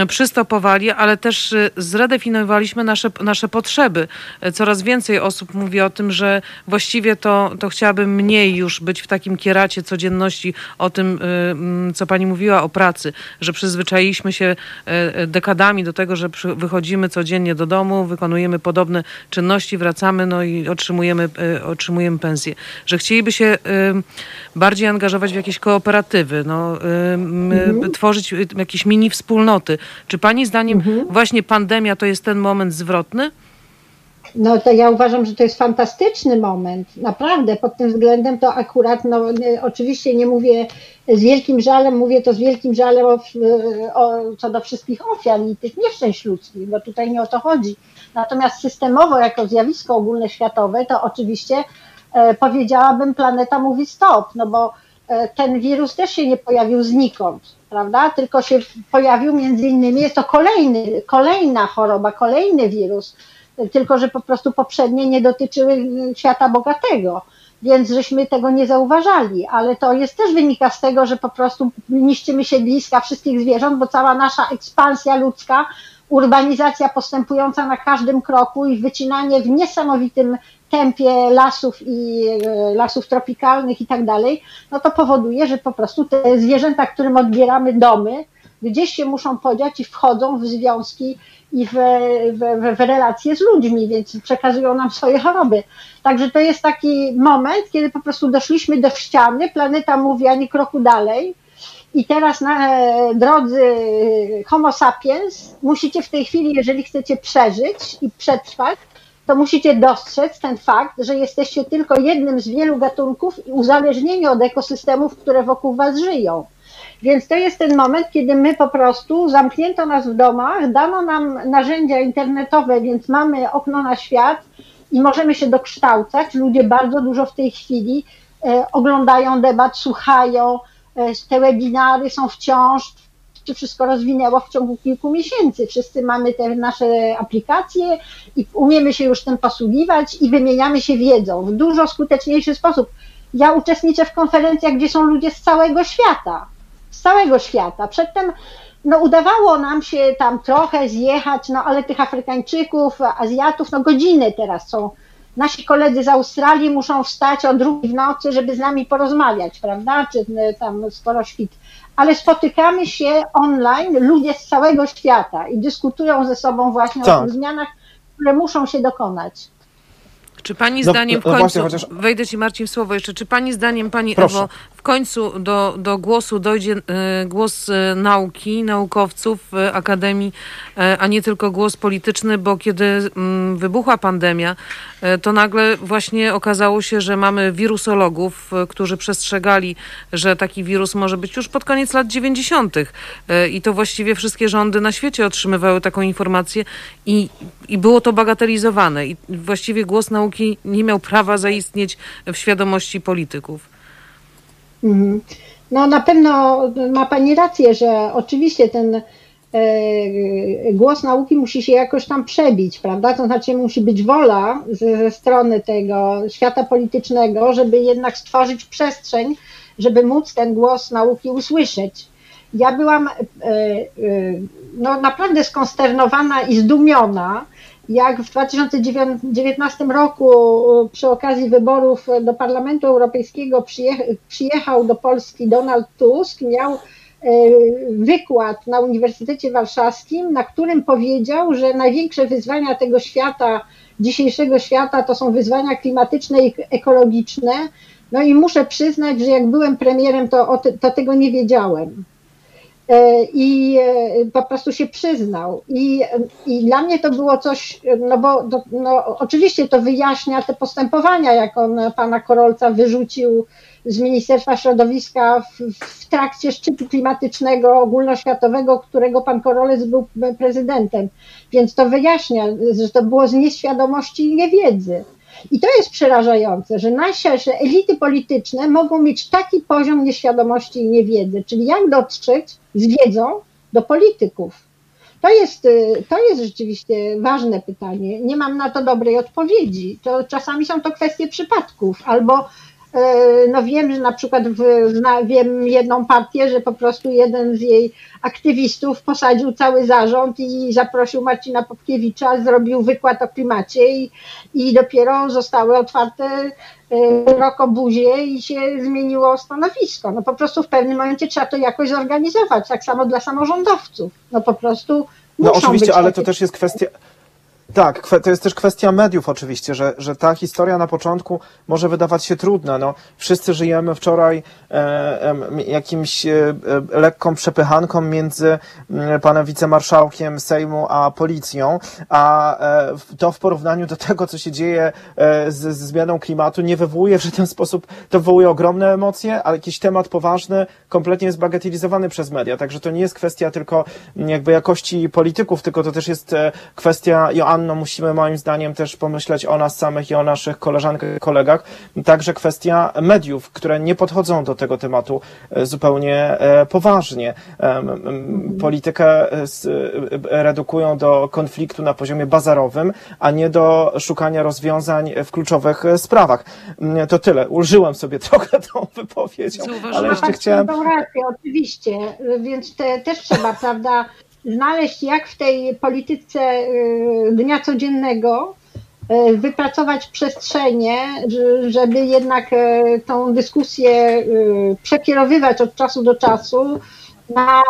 przystopowali, ale też y, zredefiniowaliśmy nasze, nasze potrzeby. E, Coraz więcej osób mówi o tym, że właściwie to, to chciałaby mniej już być w takim kieracie codzienności o tym, y, mm, co pani mówiła o pracy, że przyzwyczailiśmy się e, e, dekadami do tego, że wychodzimy codziennie do domu, wykonujemy podobne czynności, wracamy no i otrzymujemy, otrzymujemy pensję. Że chcieliby się e, bardziej angażować w jakieś kooperatywy, no, e, m, tworzyć jakieś mini wspólnoty. Czy pani zdaniem właśnie pandemia to jest ten moment zwrotny? No to ja uważam, że to jest fantastyczny moment. Naprawdę, pod tym względem to akurat, no oczywiście nie mówię z wielkim żalem, mówię to z wielkim żalem o, o, co do wszystkich ofiar i tych nieszczęść ludzkich, bo tutaj nie o to chodzi. Natomiast systemowo, jako zjawisko ogólnoświatowe, to oczywiście e, powiedziałabym, planeta mówi stop, no bo ten wirus też się nie pojawił znikąd, prawda? Tylko się pojawił między innymi, jest to kolejny, kolejna choroba, kolejny wirus, tylko że po prostu poprzednie nie dotyczyły świata bogatego, więc żeśmy tego nie zauważali, ale to jest też wynika z tego, że po prostu niszczymy siedliska wszystkich zwierząt, bo cała nasza ekspansja ludzka, urbanizacja postępująca na każdym kroku i wycinanie w niesamowitym tempie lasów i e, lasów tropikalnych i tak dalej, no to powoduje, że po prostu te zwierzęta, którym odbieramy domy, gdzieś się muszą podziać i wchodzą w związki i w, w, w relacje z ludźmi, więc przekazują nam swoje choroby. Także to jest taki moment, kiedy po prostu doszliśmy do ściany, planeta mówi ani kroku dalej. I teraz, na, e, drodzy Homo sapiens, musicie w tej chwili, jeżeli chcecie przeżyć i przetrwać, to musicie dostrzec ten fakt, że jesteście tylko jednym z wielu gatunków i uzależnieni od ekosystemów, które wokół was żyją. Więc to jest ten moment, kiedy my po prostu zamknięto nas w domach, dano nam narzędzia internetowe, więc mamy okno na świat i możemy się dokształcać. Ludzie bardzo dużo w tej chwili e, oglądają debat, słuchają, e, te webinary są wciąż, się wszystko rozwinęło w ciągu kilku miesięcy. Wszyscy mamy te nasze aplikacje i umiemy się już tym posługiwać i wymieniamy się wiedzą w dużo skuteczniejszy sposób. Ja uczestniczę w konferencjach, gdzie są ludzie z całego świata z całego świata. Przedtem no, udawało nam się tam trochę zjechać, no ale tych Afrykańczyków, Azjatów, no godziny teraz są. Nasi koledzy z Australii muszą wstać o drugiej w nocy, żeby z nami porozmawiać, prawda? Czy e, tam skoro świt. Ale spotykamy się online, ludzie z całego świata i dyskutują ze sobą właśnie o Tak. tych zmianach, które muszą się dokonać. Czy pani No, zdaniem w no końcu, właśnie, chociaż- wejdę ci Marcin w słowo jeszcze, czy pani zdaniem, pani Proszę. Ewo, w końcu do, do głosu dojdzie głos nauki, naukowców, akademii, a nie tylko głos polityczny, bo kiedy mm, wybuchła pandemia, to nagle właśnie okazało się, że mamy wirusologów, którzy przestrzegali, że taki wirus może być już pod koniec lat 90. I to właściwie wszystkie rządy na świecie otrzymywały taką informację i, i było to bagatelizowane. I właściwie głos nauki nie miał prawa zaistnieć w świadomości polityków. Mhm. No na pewno ma Pani rację, że oczywiście ten e, głos nauki musi się jakoś tam przebić, prawda? To znaczy musi być wola ze, ze strony tego świata politycznego, żeby jednak stworzyć przestrzeń, żeby móc ten głos nauki usłyszeć. Ja byłam e, e, no, naprawdę skonsternowana i zdumiona, jak w 2019 roku przy okazji wyborów do Parlamentu Europejskiego przyjechał do Polski Donald Tusk, miał e, wykład na Uniwersytecie Warszawskim, na którym powiedział, że największe wyzwania tego świata, dzisiejszego świata, to są wyzwania klimatyczne i ekologiczne. No i muszę przyznać, że jak byłem premierem, to, to tego nie wiedziałem. E, i e, po prostu się przyznał. I, I dla mnie to było coś, no bo no, oczywiście to wyjaśnia te postępowania, jak on pana Korolca wyrzucił z Ministerstwa Środowiska w, w trakcie szczytu klimatycznego ogólnoświatowego, którego pan Korolec był prezydentem. Więc to wyjaśnia, że to było z nieświadomości i niewiedzy. I to jest przerażające, że nasze elity polityczne mogą mieć taki poziom nieświadomości i niewiedzy, czyli jak dotrzeć z wiedzą do polityków. To jest, y, to jest rzeczywiście ważne pytanie. Nie mam na to dobrej odpowiedzi. To czasami są to kwestie przypadków, albo no wiem, że na przykład w, wiem jedną partię, że po prostu jeden z jej aktywistów posadził cały zarząd i zaprosił Marcina Popkiewicza, zrobił wykład o klimacie i, i dopiero zostały otwarte e, rokobuzie i się zmieniło stanowisko. No po prostu w pewnym momencie trzeba to jakoś zorganizować, tak samo dla samorządowców. No po prostu No oczywiście, ale to też jest kwestia tak, to jest też kwestia mediów oczywiście, że, że ta historia na początku może wydawać się trudna. No, wszyscy żyjemy wczoraj e, jakimś e, lekką przepychanką między panem wicemarszałkiem Sejmu a policją, a e, to w porównaniu do tego, co się dzieje e, z, z zmianą klimatu, nie wywołuje w żaden sposób, to wywołuje ogromne emocje, ale jakiś temat poważny kompletnie jest bagatelizowany przez media. Także to nie jest kwestia tylko jakby jakości polityków, tylko to też jest e, kwestia Joanny no musimy moim zdaniem też pomyśleć o nas samych i o naszych koleżankach i kolegach. Także kwestia mediów, które nie podchodzą do tego tematu e, zupełnie e, poważnie. Politykę e, redukują do konfliktu na poziomie bazarowym, a nie do szukania rozwiązań w kluczowych sprawach. Mm, to tyle. Ulżyłem sobie [laughs] trochę tą wypowiedzią, ale jeszcze chciałem... Rację, oczywiście, więc te, też trzeba, prawda, znaleźć, jak w tej polityce y, dnia codziennego y, wypracować przestrzenie, żeby jednak y, tą dyskusję przekierowywać od czasu do czasu na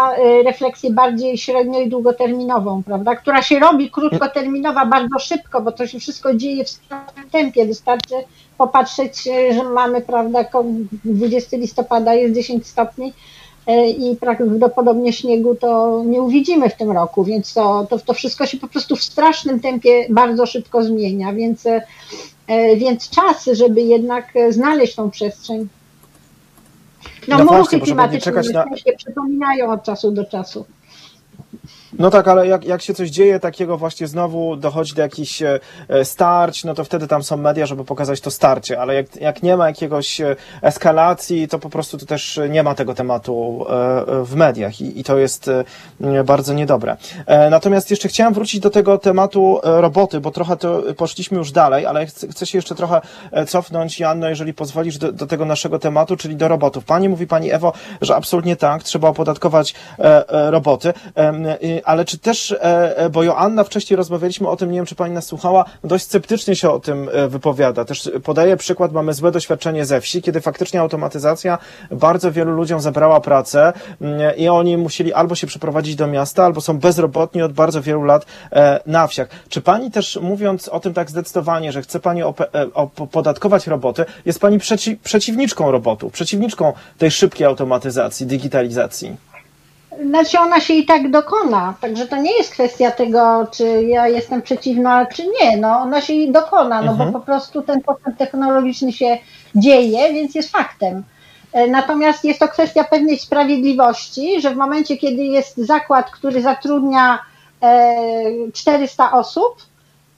refleksję bardziej średnio i długoterminową, prawda, która się robi krótkoterminowa bardzo szybko, bo to się wszystko dzieje w strasznym tempie. Wystarczy popatrzeć, że mamy, prawda, 20 listopada jest 10 stopni, i prawdopodobnie śniegu to nie uwidzimy w tym roku, więc to, to, to wszystko się po prostu w strasznym tempie bardzo szybko zmienia, więc, e, więc czas, żeby jednak znaleźć tą przestrzeń. No, no muchy klimatyczne na... się przypominają od czasu do czasu. No tak, ale jak, jak się coś dzieje takiego właśnie znowu dochodzi do jakichś e, starć, no to wtedy tam są media, żeby pokazać to starcie, ale jak, jak nie ma jakiegoś e, eskalacji, to po prostu to też nie ma tego tematu e, w mediach i, i to jest bardzo niedobre. Natomiast jeszcze chciałem wrócić do tego tematu roboty, bo trochę to poszliśmy już dalej, ale chcę, chcę się jeszcze trochę cofnąć, Janno, jeżeli pozwolisz, do, do tego naszego tematu, czyli do robotów. Pani mówi, Pani Ewo, że absolutnie tak, trzeba opodatkować roboty ale czy też, bo Joanna wcześniej rozmawialiśmy o tym, nie wiem, czy pani nas słuchała, dość sceptycznie się o tym wypowiada. Też podaje przykład, mamy złe doświadczenie ze wsi, kiedy faktycznie automatyzacja bardzo wielu ludziom zabrała pracę mm, i oni musieli albo się przeprowadzić do miasta, albo są bezrobotni od bardzo wielu lat na wsiach. Czy pani też mówiąc o tym tak zdecydowanie, że chce pani opodatkować roboty, jest pani przeci przeciwniczką robotów, przeciwniczką tej szybkiej automatyzacji, digitalizacji? Znaczy ona się i tak dokona, także to nie jest kwestia tego, czy ja jestem przeciwna, czy nie, no ona się i dokona, no mhm. bo po prostu ten postęp technologiczny się dzieje, więc jest faktem. E, natomiast jest to kwestia pewnej sprawiedliwości, że w momencie, kiedy jest zakład, który zatrudnia 400 e, osób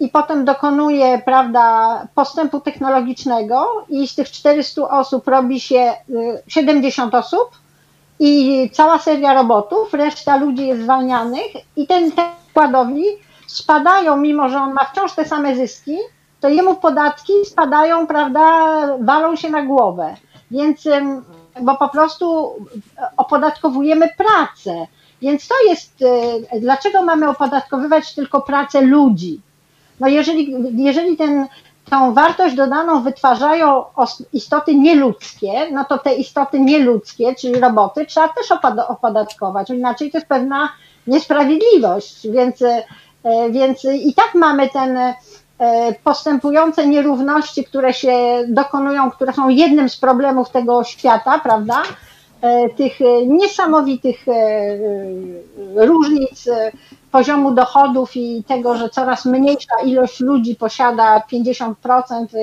i potem dokonuje prawda, postępu technologicznego i z tych 400 osób robi się 70 e, osób, i cała seria robotów, reszta ludzi jest zwalnianych i ten, ten składowni spadają, mimo że on ma wciąż te same zyski, to jemu podatki spadają, prawda, walą się na głowę. Więc, bo po prostu opodatkowujemy pracę. Więc to jest, e, dlaczego mamy opodatkowywać tylko pracę ludzi? No jeżeli, jeżeli ten tą wartość dodaną wytwarzają istoty nieludzkie, no to te istoty nieludzkie, czyli roboty, trzeba też opodatkować, inaczej to jest pewna niesprawiedliwość, więc, e, więc i tak mamy ten e, postępujące nierówności, które się dokonują, które są jednym z problemów tego świata, prawda? E, tych niesamowitych różnic poziomu dochodów i tego, że coraz mniejsza ilość ludzi posiada 50% y,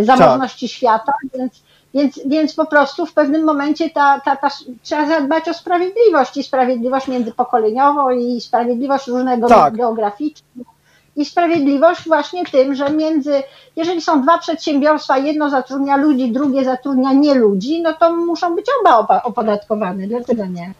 y, zamożności tak. świata, więc, więc, więc po prostu w pewnym momencie ta, ta, ta, trzeba zadbać o sprawiedliwość i sprawiedliwość międzypokoleniową i sprawiedliwość różnego tak. geograficzną i sprawiedliwość właśnie tym, że między, jeżeli są dwa przedsiębiorstwa, jedno zatrudnia ludzi, drugie zatrudnia nie ludzi, no to muszą być oba opodatkowane, dlaczego nie?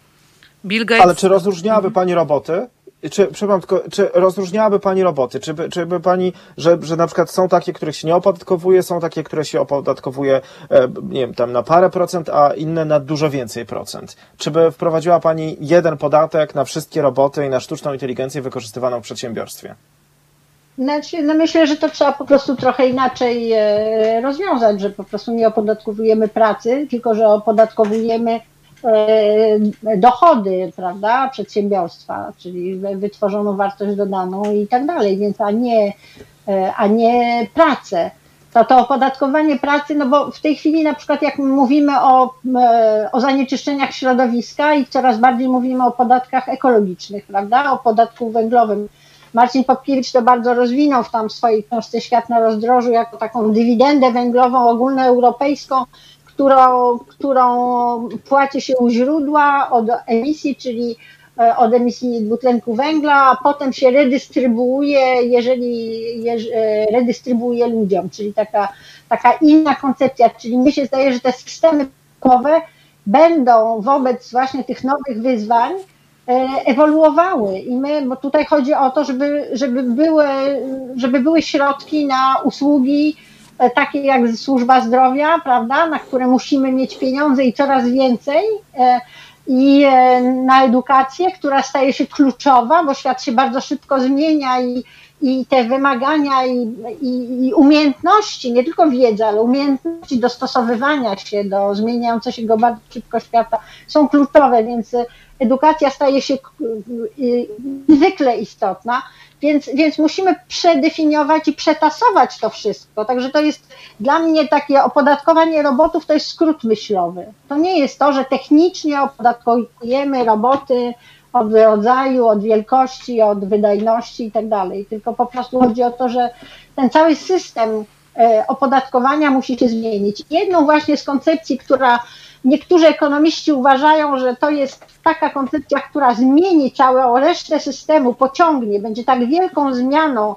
Bill Gates... Ale czy rozróżniałaby Pani roboty? Czy, przepraszam, tylko, czy rozróżniałaby Pani roboty? Czy by, czy by Pani, że, że na przykład są takie, których się nie opodatkowuje, są takie, które się opodatkowuje, e, nie wiem, tam na parę procent, a inne na dużo więcej procent? Czy by wprowadziła Pani jeden podatek na wszystkie roboty i na sztuczną inteligencję wykorzystywaną w przedsiębiorstwie? Znaczy, no myślę, że to trzeba po prostu trochę inaczej e, rozwiązać, że po prostu nie opodatkowujemy pracy, tylko że opodatkowujemy dochody, prawda, przedsiębiorstwa, czyli wytworzoną wartość dodaną i tak dalej, więc a nie, e, a nie pracę. To to opodatkowanie pracy, no bo w tej chwili na przykład jak mówimy o, e, o zanieczyszczeniach środowiska i coraz bardziej mówimy o podatkach ekologicznych, prawda, o podatku węglowym. Marcin Popkiewicz to bardzo rozwinął w tam swojej książce Świat na rozdrożu jako taką dywidendę węglową ogólnoeuropejską, którą, którą płaci się u źródła od emisji, czyli e, od emisji dwutlenku węgla, a potem się redystrybuuje, jeżeli e, redystrybuuje ludziom, czyli taka, taka inna koncepcja, czyli mi się zdaje, że te systemy podatkowe będą wobec właśnie tych nowych wyzwań e, ewoluowały. I my, bo tutaj chodzi o to, żeby, żeby, były, żeby były środki na usługi takie jak służba zdrowia, prawda, na które musimy mieć pieniądze i coraz więcej, e, i e, na edukację, która staje się kluczowa, bo świat się bardzo szybko zmienia i, i te wymagania i, i, i umiejętności, nie tylko wiedza, ale umiejętności dostosowywania się do zmieniającego się go bardzo szybko świata są kluczowe, więc edukacja staje się niezwykle istotna. Więc, więc musimy przedefiniować i przetasować to wszystko. Także to jest dla mnie takie opodatkowanie robotów, to jest skrót myślowy. To nie jest to, że technicznie opodatkujemy roboty od rodzaju, od wielkości, od wydajności i tak dalej, tylko po prostu chodzi o to, że ten cały system e, opodatkowania musi się zmienić. Jedną właśnie z koncepcji, która Niektórzy ekonomiści uważają, że to jest taka koncepcja, która zmieni całą resztę systemu, pociągnie, będzie tak wielką zmianą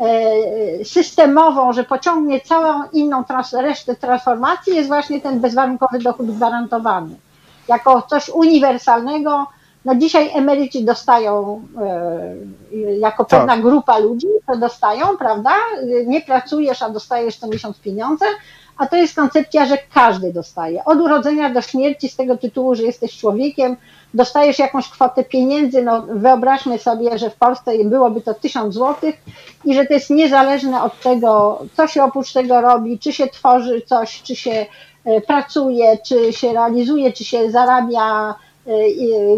e, systemową, że pociągnie całą inną trans resztę transformacji, jest właśnie ten bezwarunkowy dochód gwarantowany. Jako coś uniwersalnego, no dzisiaj emeryci dostają, e, jako tak. pewna grupa ludzi, to dostają, prawda? Nie pracujesz, a dostajesz co miesiąc pieniądze, a to jest koncepcja, że każdy dostaje. Od urodzenia do śmierci z tego tytułu, że jesteś człowiekiem, dostajesz jakąś kwotę pieniędzy, no wyobraźmy sobie, że w Polsce byłoby to 1000 zł i że to jest niezależne od tego, co się oprócz tego robi, czy się tworzy coś, czy się e, pracuje, czy się realizuje, czy się zarabia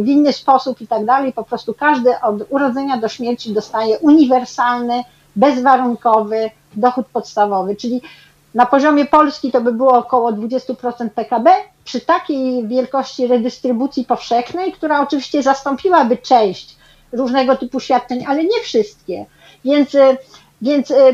w inny sposób i tak dalej. Po prostu każdy od urodzenia do śmierci dostaje uniwersalny, bezwarunkowy dochód podstawowy, czyli na poziomie Polski to by było około 20% PKB, przy takiej wielkości redystrybucji powszechnej, która oczywiście zastąpiłaby część różnego typu świadczeń, ale nie wszystkie. Więc, e, więc e,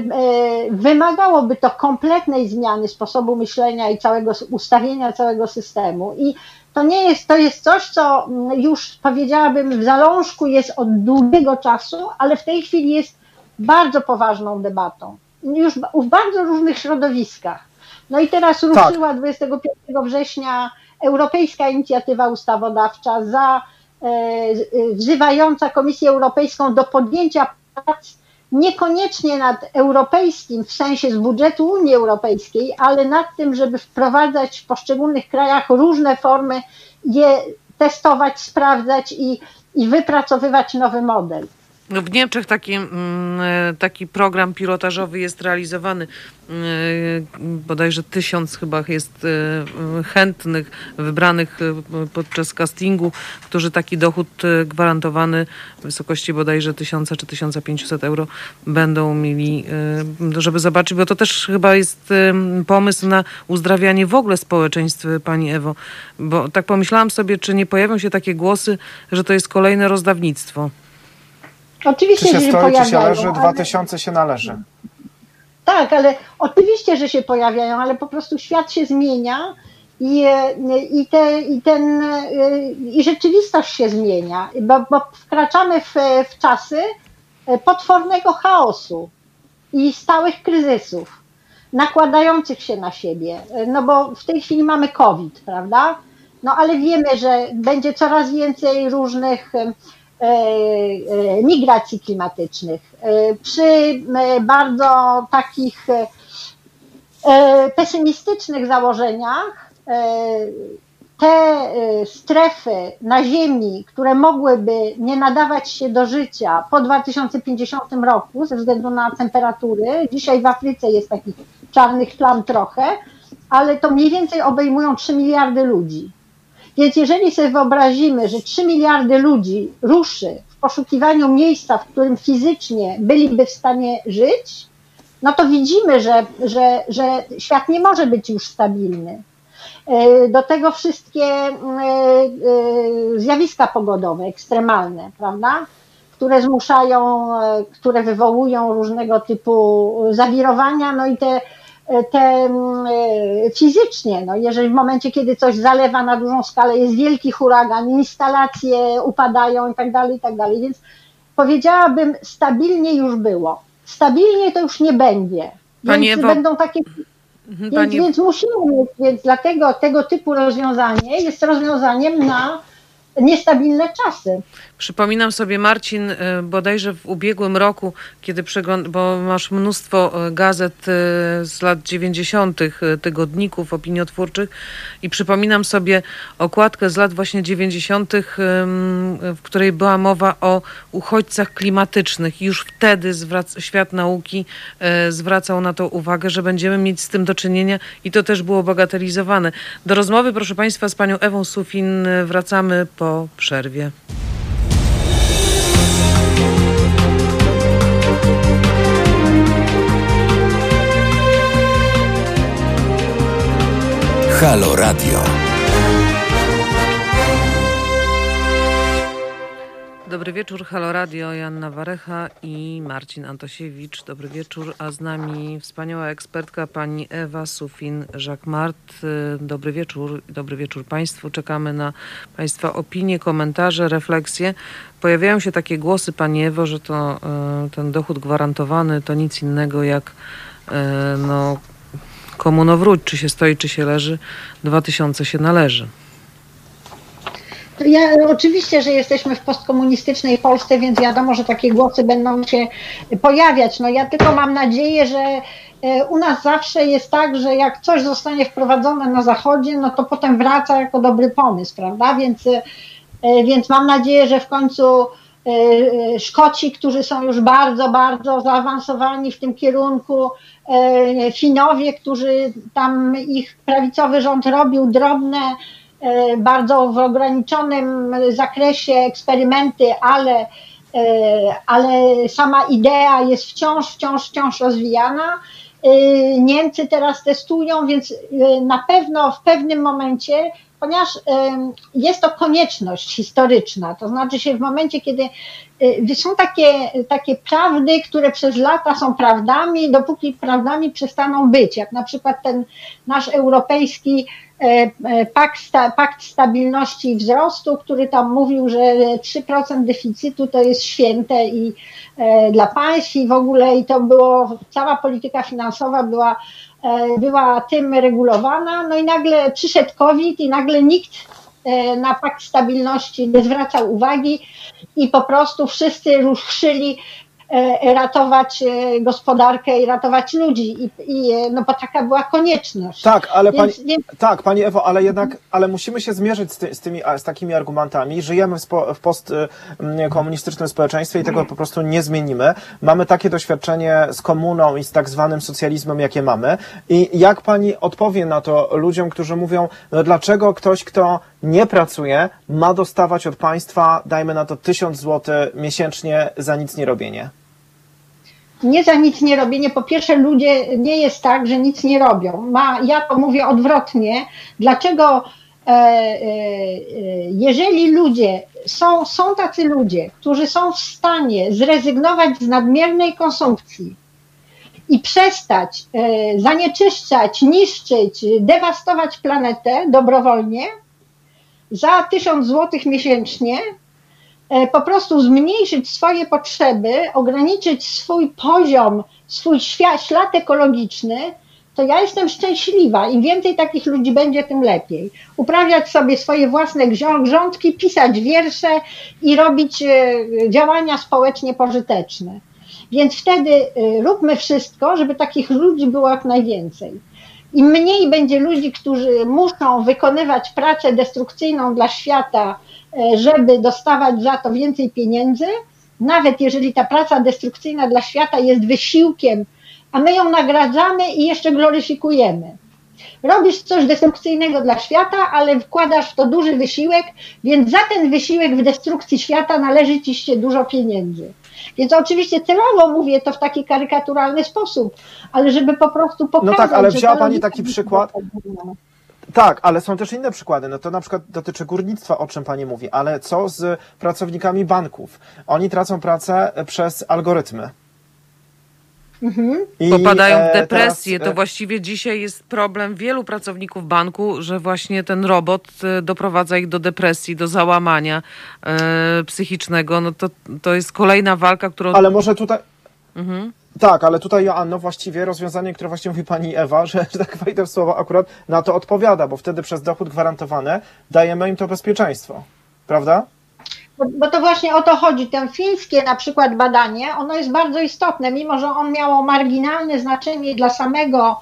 wymagałoby to kompletnej zmiany sposobu myślenia i całego ustawienia całego systemu. I to nie jest, to jest coś, co mm, już powiedziałabym w zalążku jest od długiego czasu, ale w tej chwili jest bardzo poważną debatą. Już w bardzo różnych środowiskach. No i teraz tak. ruszyła tak. 25 września Europejska Inicjatywa Ustawodawcza za e, wzywająca Komisję Europejską do podjęcia prac niekoniecznie nad europejskim w sensie z budżetu Unii Europejskiej, ale nad tym, żeby wprowadzać w poszczególnych krajach różne formy, je testować, sprawdzać i, i wypracowywać nowy model. W Niemczech taki, mm, taki program pilotażowy jest realizowany. E, bodajże tysiąc chyba jest e, chętnych, wybranych podczas castingu, którzy taki dochód gwarantowany w wysokości bodajże 1000 czy 1500 euro będą mieli, żeby zobaczyć, bo to też chyba jest pomysł na uzdrawianie w ogóle społeczeństw, Pani Ewo. Bo tak pomyślałam sobie, czy nie pojawią się takie głosy, że to jest kolejne rozdawnictwo. Oczywiście, czy się że stoi, pojawiają, czy się leży, ale... 2000 się należy. Tak, ale oczywiście, że się pojawiają, ale po prostu świat się zmienia i, i, te, i, ten, i rzeczywistość się zmienia, bo, bo wkraczamy w, w czasy potwornego chaosu i stałych kryzysów, nakładających się na siebie. No bo w tej chwili mamy COVID, prawda? No ale wiemy, że będzie coraz więcej różnych migracji klimatycznych. E, przy bardzo takich pesymistycznych założeniach te strefy na Ziemi, które mogłyby nie nadawać się do życia po 2050 roku ze względu na temperatury, dzisiaj w Afryce jest takich czarnych plam trochę, ale to mniej więcej obejmują 3 miliardy ludzi. Więc jeżeli sobie wyobrazimy, że 3 miliardy ludzi ruszy w poszukiwaniu miejsca, w którym fizycznie byliby w stanie żyć, no to widzimy, że, że, że świat nie może być już stabilny. E, do tego wszystkie e, e, zjawiska pogodowe, ekstremalne, prawda? Które zmuszają, które wywołują różnego typu zawirowania, no i te te mm, e, fizycznie, no jeżeli w momencie, kiedy coś zalewa na dużą skalę, jest wielki huragan, instalacje upadają i tak dalej, i tak dalej, więc powiedziałabym, stabilnie już było. Stabilnie to już nie będzie. Pani więc Ewo... będą takie mhm, Pani... Więc, więc musimy więc dlatego tego typu rozwiązanie jest rozwiązaniem na niestabilne czasy. Przypominam sobie, Marcin, y, bodajże w ubiegłym roku, kiedy przegląd, bo masz mnóstwo y, gazet y, z lat 90., tygodników opiniotwórczych i przypominam sobie okładkę z lat właśnie 90., w której była mowa o uchodźcach klimatycznych. Już wtedy zwrac, świat nauki zwracał na to uwagę, że będziemy mieć z tym do czynienia i to też było bagatelizowane. Do rozmowy, proszę Państwa, z panią Ewą Sufin wracamy po przerwie. Halo Radio. Dobry wieczór, Halo Radio, Janna Warecha i Marcin Antosiewicz. Dobry wieczór, a z nami wspaniała ekspertka pani Ewa Sufin-Żakmart. Dobry wieczór, dobry wieczór Państwu. Czekamy na Państwa opinie, komentarze, refleksje. Pojawiają się takie głosy, pani Ewo, że to e, ten dochód gwarantowany to nic innego jak e, no, komu no wróć, czy się stoi, czy się leży, dwa tysiące się należy. Ja, oczywiście, że jesteśmy w postkomunistycznej Polsce, więc wiadomo, że takie głosy będą się pojawiać. No ja tylko mam nadzieję, że u nas zawsze jest tak, że jak coś zostanie wprowadzone na Zachodzie, no to potem wraca jako dobry pomysł, prawda? Więc, więc mam nadzieję, że w końcu Szkoci, którzy są już bardzo, bardzo zaawansowani w tym kierunku, Finowie, którzy tam ich prawicowy rząd robił drobne, bardzo w ograniczonym zakresie eksperymenty, ale E, ale sama idea jest wciąż, wciąż, wciąż rozwijana. E, Niemcy teraz testują, więc e, na pewno w pewnym momencie, ponieważ jest to konieczność historyczna, to znaczy się w momencie, kiedy są takie, takie prawdy, które przez lata są prawdami, dopóki prawdami przestaną być, jak na przykład ten nasz europejski E, e, pakt, pakt stabilności i wzrostu, który tam mówił, że 3% deficytu to jest święte i e, dla państw i w ogóle i to było, cała polityka finansowa była, była tym regulowana, no i nagle przyszedł COVID i nagle nikt na pakt stabilności nie zwracał uwagi i po prostu wszyscy ruszyli ratować e, gospodarkę i ratować ludzi. I, i, e, no bo taka była konieczność. Tak, ale więc, pani, więc... tak, pani Ewo, ale jednak, ale musimy się zmierzyć z, ty, z, tymi, z takimi argumentami. Żyjemy w, spo, w postkomunistycznym społeczeństwie i tego po prostu nie zmienimy. Mamy takie doświadczenie z komuną i z tak zwanym socjalizmem, jakie mamy. I jak pani odpowie na to ludziom, którzy mówią, no dlaczego ktoś, kto nie pracuje, ma dostawać od państwa, dajmy na to tysiąc złotych miesięcznie za nic nie robienie? Nie za nic nie robienie. Po pierwsze, ludzie nie jest tak, że nic nie robią. Ma, ja to mówię odwrotnie. Dlaczego, e, e, jeżeli ludzie, są, są tacy ludzie, którzy są w stanie zrezygnować z nadmiernej konsumpcji i przestać e, zanieczyszczać, niszczyć, dewastować planetę dobrowolnie za tysiąc złotych miesięcznie, E, po prostu zmniejszyć swoje potrzeby, ograniczyć swój poziom, swój ślad ekologiczny, to ja jestem szczęśliwa. Im więcej takich ludzi będzie, tym lepiej. Uprawiać sobie swoje własne grządki, pisać wiersze i robić e, działania społecznie pożyteczne. Więc wtedy e, róbmy wszystko, żeby takich ludzi było jak najwięcej. Im mniej będzie ludzi, którzy muszą wykonywać pracę destrukcyjną dla świata, E, żeby dostawać za to więcej pieniędzy, nawet jeżeli ta praca destrukcyjna dla świata jest wysiłkiem, a my ją nagradzamy i jeszcze gloryfikujemy. Robisz coś destrukcyjnego dla świata, ale wkładasz w to duży wysiłek, więc za ten wysiłek w destrukcji świata należy ci się dużo pieniędzy. Więc oczywiście celowo mówię to w taki karykaturalny sposób, ale żeby po prostu pokazać. No tak, ale wzięła Pani taki przykład. Tak, ale są też inne przykłady. No to na przykład dotyczy górnictwa, o czym pani mówi, ale co z pracownikami banków? Oni tracą pracę przez algorytmy. Mhm. I, Popadają w e, depresję. Teraz, to właściwie dzisiaj jest problem wielu pracowników banku, że właśnie ten robot e, doprowadza ich do depresji, do załamania e, psychicznego. No to, to jest kolejna walka, którą. Ale może tutaj. Mhm. Tak, ale tutaj Joanno właściwie rozwiązanie, które właśnie mówi pani Ewa, że, że tak wejdę w słowo, akurat na to odpowiada, bo wtedy przez dochód gwarantowany dajemy im to bezpieczeństwo. Prawda? Bo, bo to właśnie o to chodzi. Ten fińskie na przykład badanie, ono jest bardzo istotne, mimo że on miało marginalne znaczenie dla samego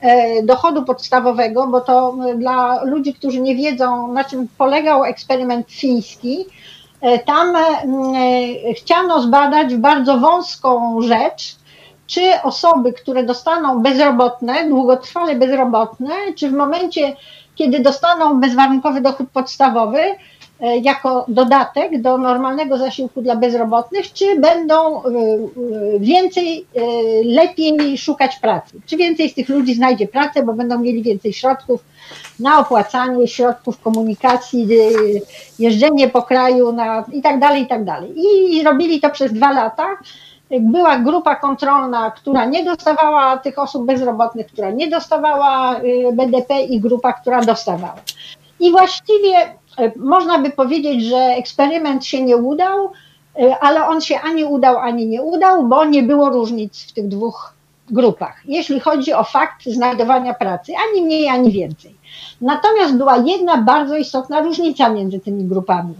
e, dochodu podstawowego, bo to e, dla ludzi, którzy nie wiedzą, na czym polegał eksperyment fiński, e, tam chciano zbadać bardzo wąską rzecz, czy osoby, które dostaną bezrobotne, długotrwale bezrobotne, czy w momencie, kiedy dostaną bezwarunkowy dochód podstawowy, e, jako dodatek do normalnego zasiłku dla bezrobotnych, czy będą e, e, więcej, lepiej szukać pracy. Czy więcej z tych ludzi znajdzie pracę, bo będą mieli więcej środków na opłacanie, środków komunikacji, jeżdżenie po kraju na, i tak dalej, i tak dalej. I robili to przez dwa lata była grupa kontrolna, która nie dostawała tych osób bezrobotnych, która nie dostawała y, BDP i grupa, która dostawała. I właściwie y, można by powiedzieć, że eksperyment się nie udał, y, ale on się ani udał, ani nie udał, bo nie było różnic w tych dwóch grupach, jeśli chodzi o fakt znajdowania pracy, ani mniej, ani więcej. Natomiast była jedna bardzo istotna różnica między tymi grupami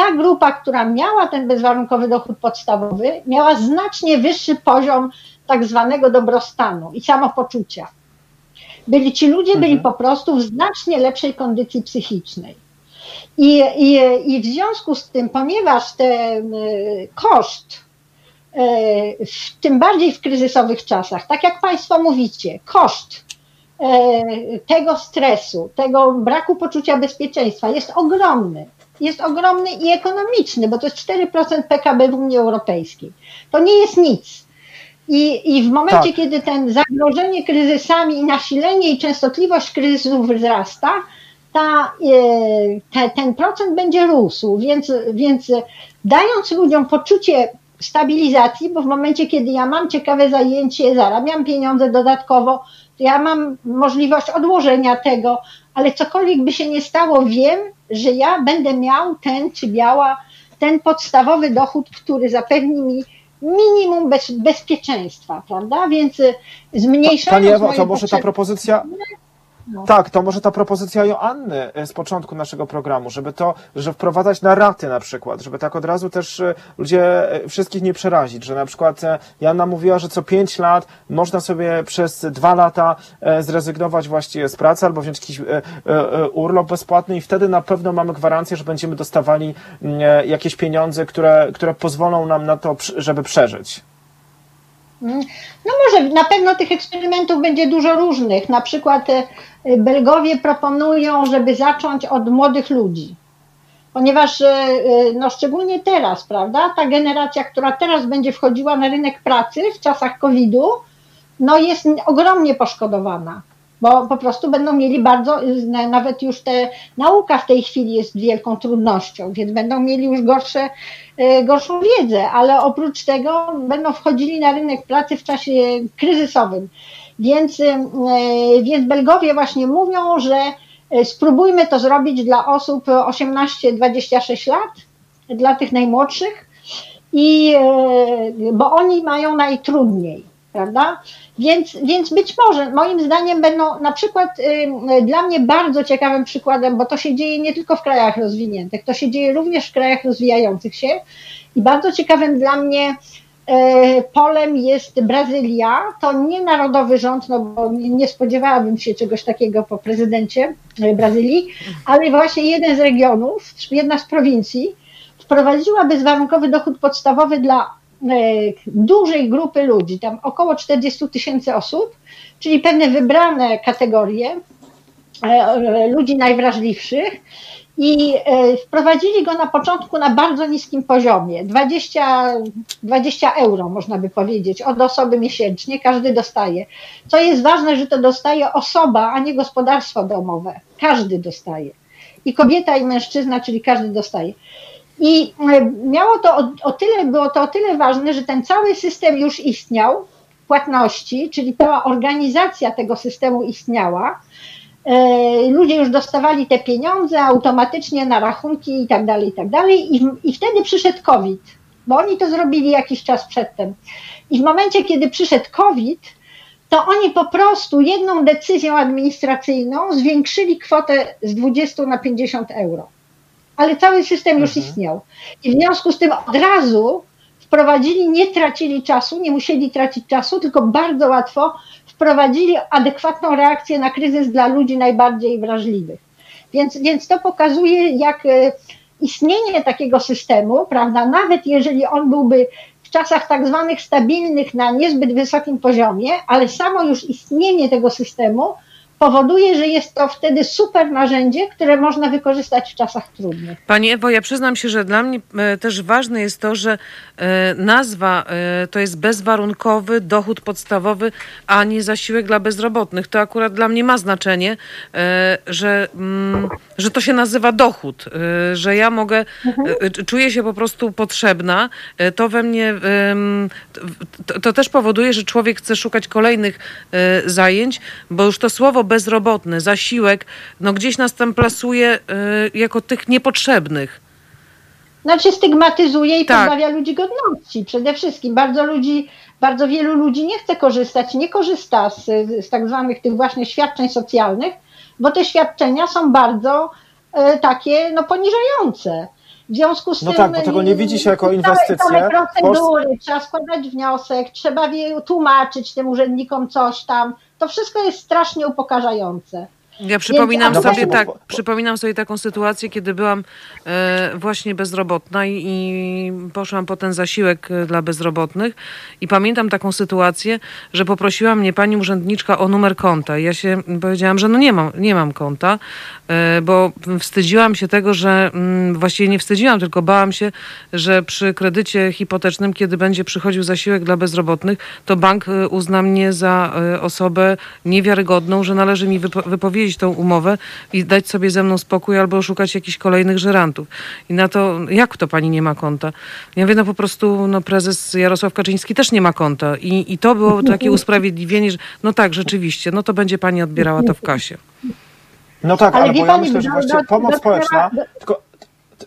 ta grupa, która miała ten bezwarunkowy dochód podstawowy, miała znacznie wyższy poziom tak zwanego dobrostanu i samopoczucia. Byli ci ludzie byli Mhm. po prostu w znacznie lepszej kondycji psychicznej. I, i, I w związku z tym, ponieważ ten y, koszt, y, w, tym bardziej w kryzysowych czasach, tak jak Państwo mówicie, koszt y, tego stresu, tego braku poczucia bezpieczeństwa jest ogromny. Jest ogromny i ekonomiczny, bo to jest 4% PKB w Unii Europejskiej. To nie jest nic. I, I w momencie, Tak. kiedy ten zagrożenie kryzysami i nasilenie i częstotliwość kryzysów wzrasta, ta, e, te, ten procent będzie rósł, więc, więc dając ludziom poczucie stabilizacji, bo w momencie, kiedy ja mam ciekawe zajęcie, zarabiam pieniądze dodatkowo, to ja mam możliwość odłożenia tego, ale cokolwiek by się nie stało, wiem, że ja będę miał ten czy miała ten podstawowy dochód, który zapewni mi minimum bez, bezpieczeństwa, prawda? Więc zmniejszając Pani moje to może ta propozycja. No. Tak, to może ta propozycja Joanny e, z początku naszego programu, żeby to, że wprowadzać na raty na przykład, żeby tak od razu też e, ludzie e, wszystkich nie przerazić, że na przykład Joanna mówiła, że co pięć lat można sobie przez dwa lata zrezygnować właściwie z pracy albo wziąć jakiś urlop bezpłatny i wtedy na pewno mamy gwarancję, że będziemy dostawali mm, jakieś pieniądze, które, które pozwolą nam na to, żeby przeżyć. No może, na pewno tych eksperymentów będzie dużo różnych. Na przykład e, Belgowie proponują, żeby zacząć od młodych ludzi. Ponieważ, e, e, no szczególnie teraz, prawda, ta generacja, która teraz będzie wchodziła na rynek pracy w czasach COVID-u, no jest ogromnie poszkodowana, bo po prostu będą mieli bardzo, na- nawet już te, nauka w tej chwili jest wielką trudnością, więc będą mieli już gorsze, e, gorszą wiedzę, ale oprócz tego będą wchodzili na rynek pracy w czasie kryzysowym. Więc, e, więc Belgowie właśnie mówią, że e, spróbujmy to zrobić dla osób 18-26 lat, dla tych najmłodszych, i, bo oni mają najtrudniej, prawda? Więc, więc być może, moim zdaniem, będą na przykład y, dla mnie bardzo ciekawym przykładem, bo to się dzieje nie tylko w krajach rozwiniętych, to się dzieje również w krajach rozwijających się. I bardzo ciekawym dla mnie e, polem jest Brazylia. To nie narodowy rząd, no bo nie, nie spodziewałabym się czegoś takiego po prezydencie Brazylii, ale właśnie jeden z regionów, jedna z prowincji, wprowadziła bezwarunkowy dochód podstawowy dla dużej grupy ludzi, tam około 40 tysięcy osób, czyli pewne wybrane kategorie e, e, ludzi najwrażliwszych i e, wprowadzili go na początku na bardzo niskim poziomie 20, 20 euro, można by powiedzieć, od osoby miesięcznie, każdy dostaje. Co jest ważne, że to dostaje osoba, a nie gospodarstwo domowe. Każdy dostaje. I kobieta, i mężczyzna, czyli każdy dostaje. I e, miało to o, o tyle, było to o tyle ważne, że ten cały system już istniał, płatności, czyli cała organizacja tego systemu istniała. E, Ludzie już dostawali te pieniądze automatycznie na rachunki i tak dalej, i tak dalej. I, I wtedy przyszedł COVID, bo oni to zrobili jakiś czas przedtem. I w momencie, kiedy przyszedł COVID, to oni po prostu jedną decyzją administracyjną zwiększyli kwotę z 20 na 50 euro. Ale cały system już Mhm. istniał. I w związku z tym od razu wprowadzili, nie tracili czasu, nie musieli tracić czasu, tylko bardzo łatwo wprowadzili adekwatną reakcję na kryzys dla ludzi najbardziej wrażliwych. Więc, więc to pokazuje, jak e, istnienie takiego systemu, prawda, nawet jeżeli on byłby w czasach tak zwanych stabilnych na niezbyt wysokim poziomie, ale samo już istnienie tego systemu powoduje, że jest to wtedy super narzędzie, które można wykorzystać w czasach trudnych. Pani Ewo, ja przyznam się, że dla mnie e, też ważne jest to, że e, nazwa e, to jest bezwarunkowy dochód podstawowy, a nie zasiłek dla bezrobotnych. To akurat dla mnie ma znaczenie, że, mm, że to się nazywa dochód, że ja mogę, e, czuję się po prostu potrzebna. To we mnie, to, to też powoduje, że człowiek chce szukać kolejnych zajęć, bo już to słowo bezrobotny, zasiłek, no gdzieś nas tam plasuje e, jako tych niepotrzebnych. Znaczy stygmatyzuje i Tak. pozbawia ludzi godności. Przede wszystkim bardzo ludzi, bardzo wielu ludzi nie chce korzystać, nie korzysta z, z tak zwanych tych właśnie świadczeń socjalnych, bo te świadczenia są bardzo e, takie no, poniżające. W związku z no tym. tak, bo tego nie widzi się jako inwestycje. Całe, całe procedury, trzeba składać wniosek, trzeba tłumaczyć tym urzędnikom coś tam. To wszystko jest strasznie upokarzające. Ja przypominam Więc, sobie tak, przypominam sobie taką sytuację, kiedy byłam e, właśnie bezrobotna i, i, poszłam po ten zasiłek e, dla bezrobotnych. I pamiętam taką sytuację, że poprosiła mnie pani urzędniczka o numer konta. I ja się powiedziałam, że no nie mam, nie mam konta, e, bo wstydziłam się tego, że m, mm, właściwie nie wstydziłam, tylko bałam się, że przy kredycie hipotecznym, kiedy będzie przychodził zasiłek dla bezrobotnych, to bank e, uzna mnie za e, osobę niewiarygodną, że należy mi wypo, wypowiedzieć tą umowę i dać sobie ze mną spokój albo szukać jakichś kolejnych żerantów. I na to, jak to pani nie ma konta? Ja wiem, no po prostu no, prezes Jarosław Kaczyński też nie ma konta. I, i to było takie usprawiedliwienie, że no tak, rzeczywiście, no to będzie pani odbierała to w kasie. No tak, ale, ale bo ja myślę, że właśnie pomoc społeczna, tylko,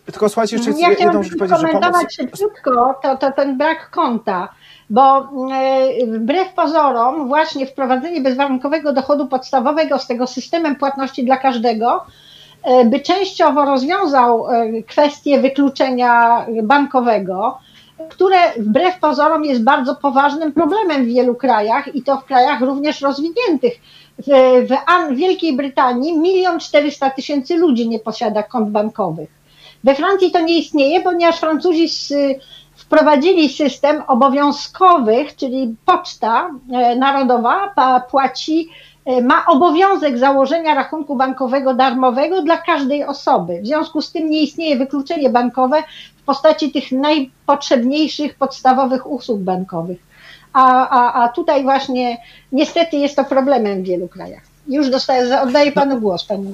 tylko słuchajcie, jeszcze ja jedną rzecz powiedzieć, że pomoc... szybciutko, to, to ten brak konta bo e, wbrew pozorom właśnie wprowadzenie bezwarunkowego dochodu podstawowego z tego systemem płatności dla każdego e, by częściowo rozwiązał e, kwestię wykluczenia bankowego, które wbrew pozorom jest bardzo poważnym problemem w wielu krajach i to w krajach również rozwiniętych. W, w Wielkiej Brytanii milion czterysta tysięcy ludzi nie posiada kont bankowych. We Francji to nie istnieje, ponieważ Francuzi z wprowadzili system obowiązkowych, czyli Poczta e, Narodowa płaci, e, ma obowiązek założenia rachunku bankowego darmowego dla każdej osoby. W związku z tym nie istnieje wykluczenie bankowe w postaci tych najpotrzebniejszych, podstawowych usług bankowych. A, a, a tutaj właśnie niestety jest to problemem w wielu krajach. Już dostaję, oddaję panu głos, panie.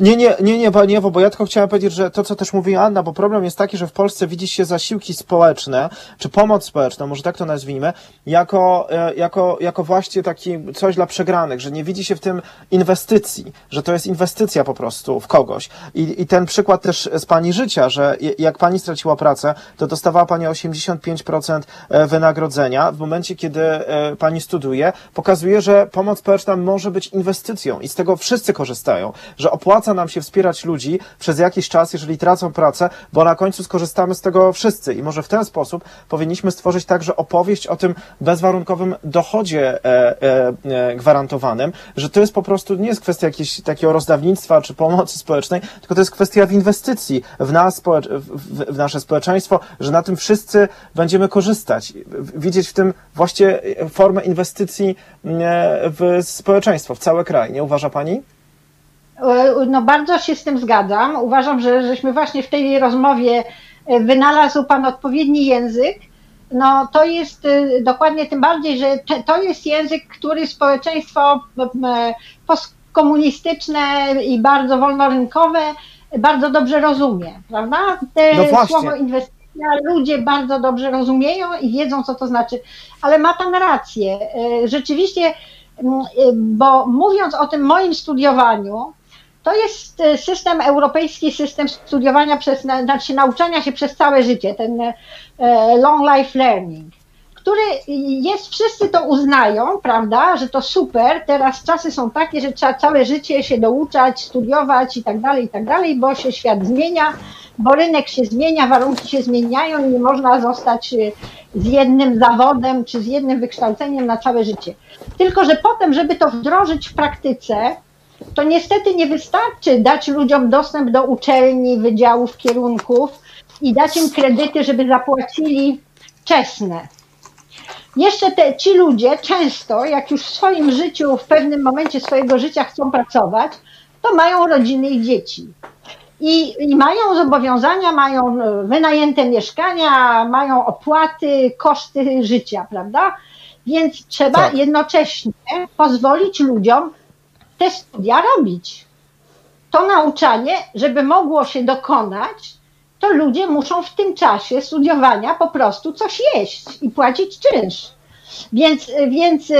Nie, nie, nie, nie, panie Ewo, bo ja tylko chciałem powiedzieć, że to, co też mówi Anna, bo problem jest taki, że w Polsce widzi się zasiłki społeczne, czy pomoc społeczną, może tak to nazwijmy, jako, e, jako, jako właśnie taki coś dla przegranych, że nie widzi się w tym inwestycji, że to jest inwestycja po prostu w kogoś. I, i ten przykład też z pani życia, że jak pani straciła pracę, to dostawała pani 85% e, wynagrodzenia w momencie, kiedy e, pani studuje, pokazuje, że pomoc społeczna może być inwestycją inwestycją. I z tego wszyscy korzystają, że opłaca nam się wspierać ludzi przez jakiś czas, jeżeli tracą pracę, bo na końcu skorzystamy z tego wszyscy. I może w ten sposób powinniśmy stworzyć także opowieść o tym bezwarunkowym dochodzie e, e, e gwarantowanym, że to jest po prostu, nie jest kwestia jakiegoś takiego rozdawnictwa czy pomocy społecznej, tylko to jest kwestia w inwestycji w nas, w, nasze społeczeństwo, że na tym wszyscy będziemy korzystać, widzieć w tym właśnie formę inwestycji w społeczeństwo, w całe kraj, nie uważa pani? E, no bardzo się z tym zgadzam. Uważam, że żeśmy właśnie w tej rozmowie e, wynalazł Pan odpowiedni język. No to jest e, dokładnie tym bardziej, że to jest język, który społeczeństwo postkomunistyczne i bardzo wolnorynkowe bardzo dobrze rozumie, prawda? Te no słowo inwestycja ludzie bardzo dobrze rozumieją i wiedzą, co to znaczy. Ale ma Pan rację. Rzeczywiście bo mówiąc o tym moim studiowaniu, to jest y, system, europejski system studiowania, przez, znaczy nauczania się przez całe życie, ten y, long life learning, który jest, wszyscy to uznają, prawda, że to super, teraz czasy są takie, że trzeba całe życie się douczać, studiować i tak dalej, i tak dalej, bo się świat zmienia, bo rynek się zmienia, warunki się zmieniają i nie można zostać z jednym zawodem czy z jednym wykształceniem na całe życie. Tylko, że potem, żeby to wdrożyć w praktyce, to niestety nie wystarczy dać ludziom dostęp do uczelni, wydziałów, kierunków i dać im kredyty, żeby zapłacili wczesne. Jeszcze te, ci ludzie często, jak już w swoim życiu, w pewnym momencie swojego życia chcą pracować, to mają rodziny i dzieci. I, I, mają zobowiązania, mają wynajęte mieszkania, mają opłaty, koszty życia, prawda? Więc trzeba tak. jednocześnie pozwolić ludziom te studia robić. To nauczanie, żeby mogło się dokonać, to ludzie muszą w tym czasie studiowania po prostu coś jeść i płacić czynsz. Więc, więc e,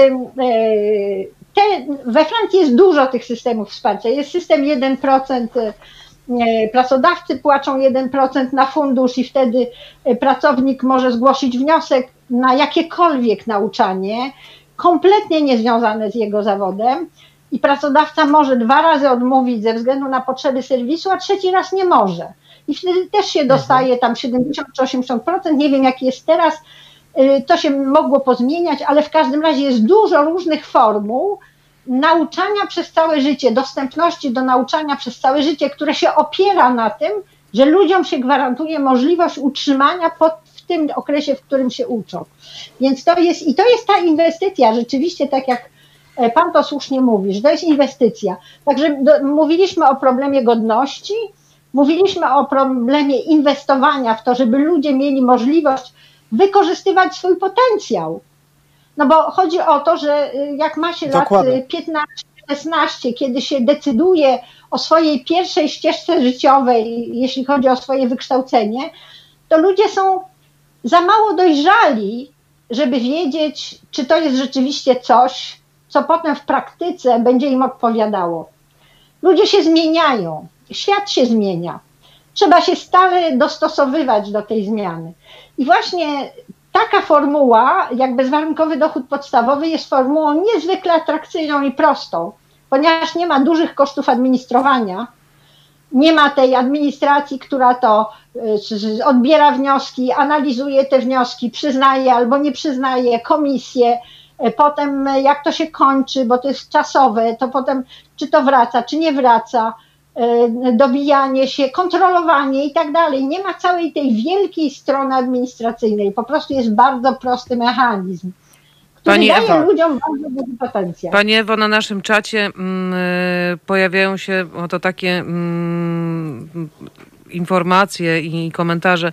te, we Francji jest dużo tych systemów wsparcia. Jest system 1%, e, pracodawcy płaczą 1% na fundusz i wtedy e, pracownik może zgłosić wniosek na jakiekolwiek nauczanie, kompletnie niezwiązane z jego zawodem i pracodawca może dwa razy odmówić ze względu na potrzeby serwisu, a trzeci raz nie może. I wtedy też się dostaje tam 70 czy 80%, nie wiem jaki jest teraz, y, to się mogło pozmieniać, ale w każdym razie jest dużo różnych formuł nauczania przez całe życie, dostępności do nauczania przez całe życie, które się opiera na tym, że ludziom się gwarantuje możliwość utrzymania pod, w tym okresie, w którym się uczą. Więc to jest, i to jest ta inwestycja, rzeczywiście tak jak e, Pan to słusznie mówi, że to jest inwestycja. Także do, mówiliśmy o problemie godności, mówiliśmy o problemie inwestowania w to, żeby ludzie mieli możliwość wykorzystywać swój potencjał. No bo chodzi o to, że y, jak ma się Dokładnie. lat 15, 16, kiedy się decyduje o swojej pierwszej ścieżce życiowej, jeśli chodzi o swoje wykształcenie, to ludzie są za mało dojrzali, żeby wiedzieć, czy to jest rzeczywiście coś, co potem w praktyce będzie im odpowiadało. Ludzie się zmieniają, świat się zmienia. Trzeba się stale dostosowywać do tej zmiany. I właśnie taka formuła, jak bezwarunkowy dochód podstawowy, jest formułą niezwykle atrakcyjną i prostą, ponieważ nie ma dużych kosztów administrowania, nie ma tej administracji, która to y, odbiera wnioski, analizuje te wnioski, przyznaje albo nie przyznaje, komisje, y, potem jak to się kończy, bo to jest czasowe, to potem czy to wraca, czy nie wraca, dobijanie się, kontrolowanie i tak dalej. Nie ma całej tej wielkiej strony administracyjnej, po prostu jest bardzo prosty mechanizm. Który Pani daje Ewa. ludziom bardzo duży potencjał. Pani Ewo, na naszym czacie mm, y, pojawiają się oto takie mm, informacje i komentarze.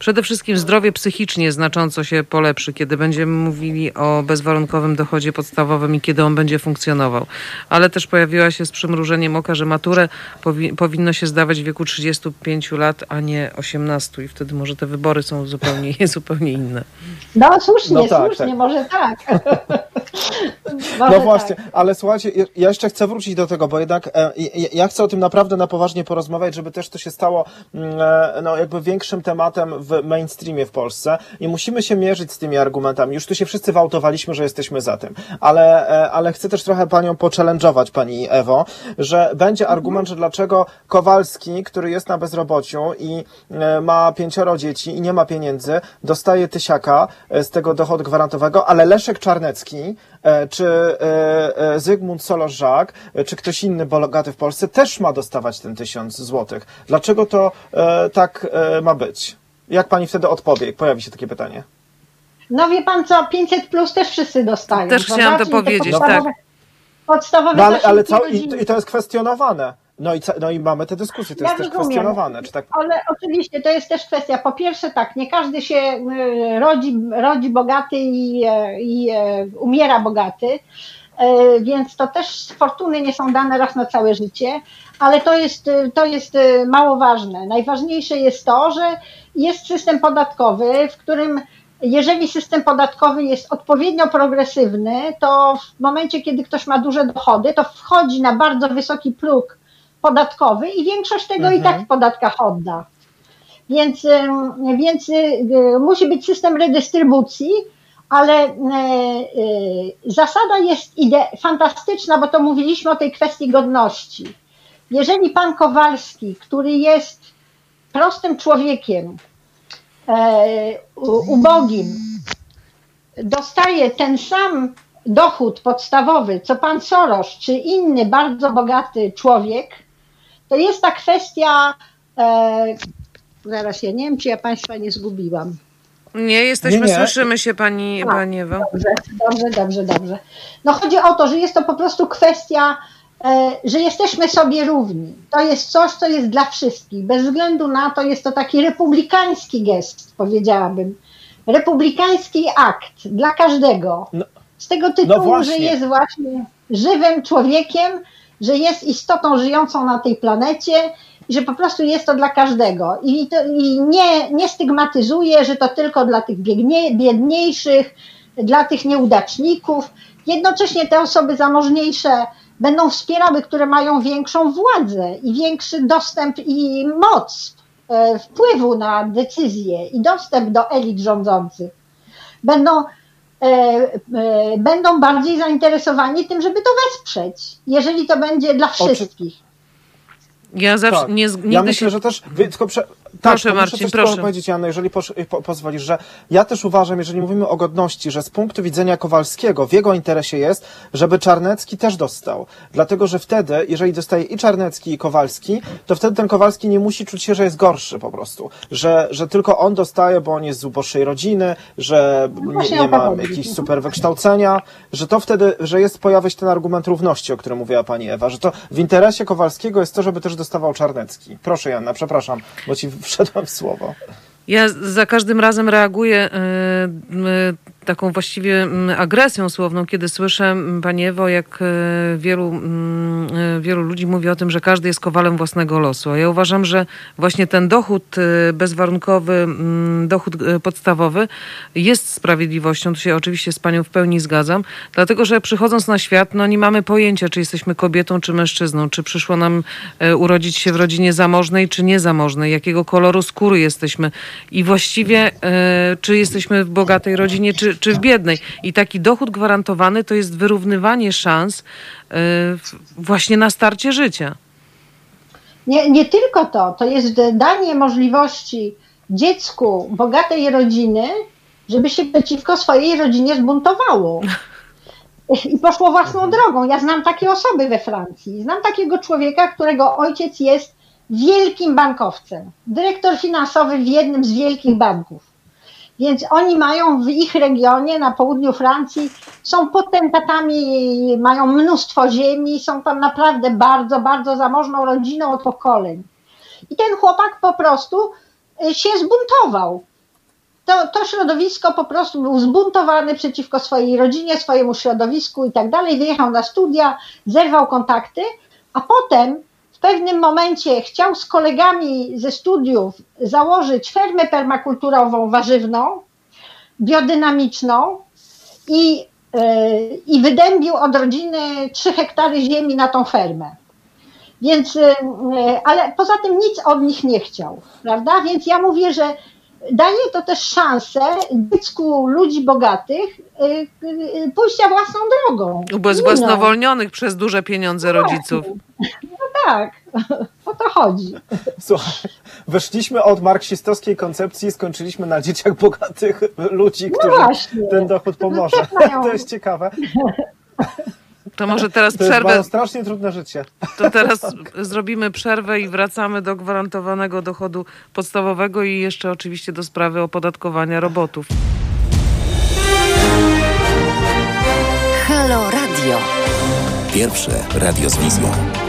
Przede wszystkim zdrowie psychicznie znacząco się polepszy, kiedy będziemy mówili o bezwarunkowym dochodzie podstawowym i kiedy on będzie funkcjonował. Ale też pojawiła się z przymrużeniem oka, że maturę powi- powinno się zdawać w wieku 35 lat, a nie 18 i wtedy może te wybory są zupełnie, [laughs] zupełnie inne. No słusznie, No tak, słusznie, tak. może tak. [laughs] [laughs] No właśnie, tak. ale słuchajcie, ja- jeszcze chcę wrócić do tego, bo jednak e, ja- ja chcę o tym naprawdę na poważnie porozmawiać, żeby też to się stało mm, e, no, jakby większym tematem w mainstreamie w Polsce i musimy się mierzyć z tymi argumentami. Już tu się wszyscy wałtowaliśmy, że jesteśmy za tym, ale, e, ale chcę też trochę panią pochallenge'ować, pani Ewo, że będzie argument, że dlaczego Kowalski, który jest na bezrobociu i e, ma pięcioro dzieci i nie ma pieniędzy, dostaje tysiaka e, z tego dochodu gwarantowego, ale Leszek Czarnecki, czy Zygmunt Solorzak, e, czy ktoś inny bogaty w Polsce też ma dostawać ten tysiąc złotych. Dlaczego to tak ma być? Jak pani wtedy odpowie? Pojawi się takie pytanie. No wie pan co, 500 plus też wszyscy dostają. Też prawda? chciałam to Czyli powiedzieć, podstawowe- tak. Podstawowe No, ale, ale co, i. I to jest kwestionowane. No i, co- no i mamy te dyskusje, to Ja jest też rozumiem. kwestionowane. Czy tak Ale oczywiście to jest też kwestia. Po pierwsze, tak, nie każdy się y, rodzi, rodzi bogaty i, e, i e, umiera bogaty, e, więc to też fortuny nie są dane raz na całe życie, ale to jest, y, to jest y, mało ważne. Najważniejsze jest to, że jest system podatkowy, w którym jeżeli system podatkowy jest odpowiednio progresywny, to w momencie, kiedy ktoś ma duże dochody, to wchodzi na bardzo wysoki próg podatkowy i większość tego i Mhm. tak w podatkach odda. Więc, więc y, y, musi być system redystrybucji, ale y, y, zasada jest ide- fantastyczna, bo to mówiliśmy o tej kwestii godności. Jeżeli pan Kowalski, który jest prostym człowiekiem, e, ubogim, dostaje ten sam dochód podstawowy, co pan Soros czy inny bardzo bogaty człowiek, to jest ta kwestia. E, zaraz ja nie wiem, czy ja państwa nie zgubiłam. Nie, jesteśmy, Nie, nie. słyszymy się pani, A. pani Ewo. Dobrze, dobrze, dobrze, dobrze. No chodzi o to, że jest to po prostu kwestia, że jesteśmy sobie równi. To jest coś, co jest dla wszystkich. Bez względu na to jest to taki republikański gest, powiedziałabym. Republikański akt dla każdego. No- Z tego tytułu, właśnie. że jest właśnie żywym człowiekiem, że jest istotą żyjącą na tej planecie i że po prostu jest to dla każdego. I, to, i nie, nie stygmatyzuje, że to tylko dla tych biednie, biedniejszych, dla tych nieudaczników. Jednocześnie te osoby zamożniejsze będą wspierały, które mają większą władzę i większy dostęp i moc e, wpływu na decyzje i dostęp do elit rządzących. Będą, e, e, będą bardziej zainteresowani tym, żeby to wesprzeć, jeżeli to będzie dla wszystkich. Ja zawsze Tak. nie, nigdy Ja myślę, się... że też. wy- Tylko prze... Proszę, tak, to Marcin, proszę. powiedzieć, Janno, jeżeli posz... po, pozwolisz, że ja też uważam, jeżeli mówimy o godności, że z punktu widzenia Kowalskiego w jego interesie jest, żeby Czarnecki też dostał. Dlatego, że wtedy, jeżeli dostaje i Czarnecki, i Kowalski, to wtedy ten Kowalski nie musi czuć się, że jest gorszy po prostu. Że, że tylko on dostaje, bo on jest z uboższej rodziny, że nie, No nie to ma jakichś super wykształcenia, że to wtedy, że jest pojawia się ten argument równości, o którym mówiła pani Ewa, że to w interesie Kowalskiego jest to, żeby też dostawał Czarnecki. Proszę Janna, przepraszam, bo ci [laughs] wszedłem w słowo. Ja za każdym razem reaguję y, y, taką właściwie y, agresją słowną, kiedy słyszę, m, Pani Ewo, jak y, wielu, mm, y, wielu ludzi mówi o tym, że każdy jest kowalem własnego losu. A ja uważam, że właśnie ten dochód y, bezwarunkowy, mm, dochód podstawowy jest sprawiedliwością. Tu się oczywiście z Panią w pełni zgadzam, dlatego że przychodząc na świat, no nie mamy pojęcia, czy jesteśmy kobietą, czy mężczyzną, czy przyszło nam e, urodzić się w rodzinie zamożnej, czy niezamożnej, jakiego koloru skóry jesteśmy i właściwie e, czy jesteśmy w bogatej rodzinie, czy, czy w biednej. I taki dochód gwarantowany to jest wyrównywanie szans w- właśnie na starcie życia. Nie, nie tylko to, to jest danie możliwości dziecku bogatej rodziny, żeby się przeciwko swojej rodzinie zbuntowało. I poszło własną drogą. Ja znam takie osoby we Francji. Znam takiego człowieka, którego ojciec jest wielkim bankowcem, dyrektor finansowy w jednym z wielkich banków. Więc oni mają w ich regionie, na południu Francji, są potentatami, mają mnóstwo ziemi, są tam naprawdę bardzo, bardzo zamożną rodziną od pokoleń. I ten chłopak po prostu y, się zbuntował. To, to środowisko po prostu był zbuntowany przeciwko swojej rodzinie, swojemu środowisku i tak dalej. Wyjechał na studia, zerwał kontakty, a potem w pewnym momencie chciał z kolegami ze studiów założyć fermę permakulturową warzywną, biodynamiczną i, yy, i wydębił od rodziny 3 hektary ziemi na tą fermę. Więc, yy, ale poza tym nic od nich nie chciał, prawda? Więc ja mówię, że daje to też szansę dziecku ludzi bogatych yy, yy, pójścia własną drogą. Ubezwłasnowolnionych przez duże pieniądze rodziców. No tak, o to chodzi. Słuchaj, weszliśmy od marksistowskiej koncepcji i skończyliśmy na dzieciach bogatych ludzi, którzy właśnie. ten dochód pomoże. [laughs] To jest ciekawe. To może teraz [laughs] To jest, przerwę, mają strasznie trudne życie. [laughs] to teraz zrobimy przerwę i wracamy do gwarantowanego dochodu podstawowego i jeszcze oczywiście do sprawy opodatkowania robotów. Halo Radio. Pierwsze radio z wizją.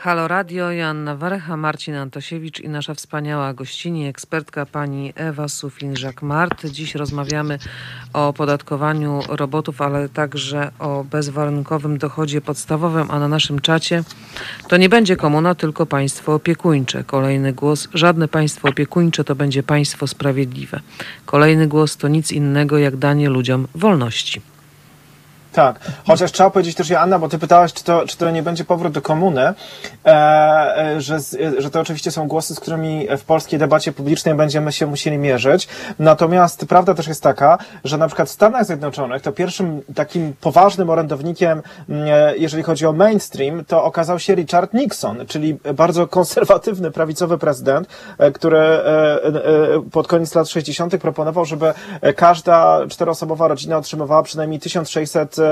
Halo Radio, Joanna Warecha, Marcin Antosiewicz i nasza wspaniała gościni, ekspertka pani Ewa Sufin-Jacquemart. Dziś rozmawiamy o opodatkowaniu robotów, ale także o bezwarunkowym dochodzie podstawowym, a na naszym czacie to nie będzie komuna, tylko państwo opiekuńcze. Kolejny głos, żadne państwo opiekuńcze to będzie państwo sprawiedliwe. Kolejny głos to nic innego jak danie ludziom wolności. Tak, chociaż trzeba powiedzieć też, Joanna, bo ty pytałaś, czy to, czy to nie będzie powrót do komuny, e, e, że, e, że to oczywiście są głosy, z którymi w polskiej debacie publicznej będziemy się musieli mierzyć. Natomiast prawda też jest taka, że na przykład w Stanach Zjednoczonych to pierwszym takim poważnym orędownikiem, mm, e, jeżeli chodzi o mainstream, to okazał się Richard Nixon, czyli bardzo konserwatywny, prawicowy prezydent, który pod koniec lat 60. proponował, żeby każda czteroosobowa rodzina otrzymywała przynajmniej 1600 e,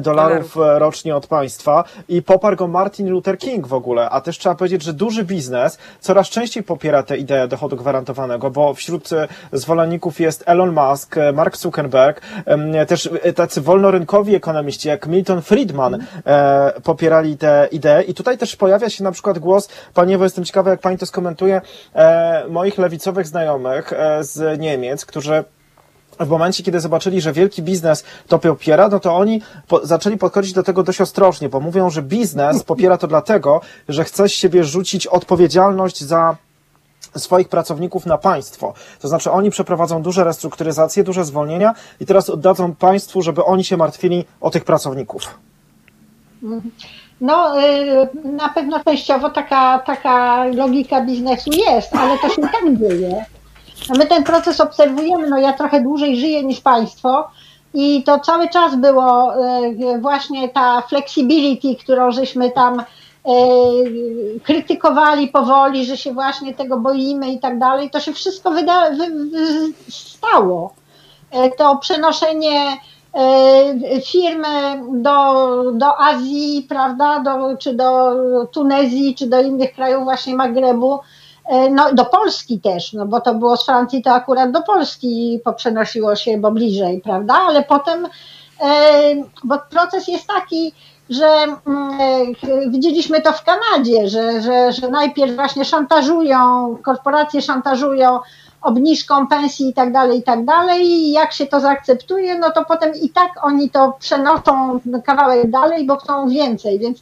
dolarów e, rocznie od państwa i poparł go Martin Luther King w ogóle, a też trzeba powiedzieć, że duży biznes coraz częściej popiera tę ideę dochodu gwarantowanego, bo wśród e, zwolenników jest Elon Musk, e, Mark Zuckerberg, też e, tacy wolnorynkowi ekonomiści jak Milton Friedman e, popierali tę ideę. I tutaj też pojawia się na przykład głos, Pani Ewo, jestem ciekawy jak Pani to skomentuje, e, moich lewicowych znajomych e, z Niemiec, którzy w momencie, kiedy zobaczyli, że wielki biznes to popiera, no to oni po, zaczęli podchodzić do tego dość ostrożnie, bo mówią, że biznes popiera to dlatego, że chce z siebie rzucić odpowiedzialność za swoich pracowników na państwo. To znaczy oni przeprowadzą duże restrukturyzacje, duże zwolnienia i teraz oddadzą państwu, żeby oni się martwili o tych pracowników. No, y, na pewno częściowo taka, taka logika biznesu jest, ale to się tak dzieje. My ten proces obserwujemy, no ja trochę dłużej żyję niż Państwo I to cały czas było właśnie ta flexibility, którą żeśmy tam krytykowali powoli, że się właśnie tego boimy i tak dalej. To się wszystko wyda- wy- wy- stało. To przenoszenie firmy do, do Azji, prawda, do, czy do Tunezji, czy do innych krajów właśnie Magrebu, no do Polski też, no bo to było z Francji, to akurat do Polski poprzenosiło się, bo bliżej, prawda, ale potem, bo proces jest taki, że widzieliśmy to w Kanadzie, że, że, że najpierw właśnie szantażują, korporacje szantażują obniżką pensji i tak dalej, i tak dalej. I jak się to zaakceptuje, no to potem i tak oni to przenoszą kawałek dalej, bo chcą więcej. Więc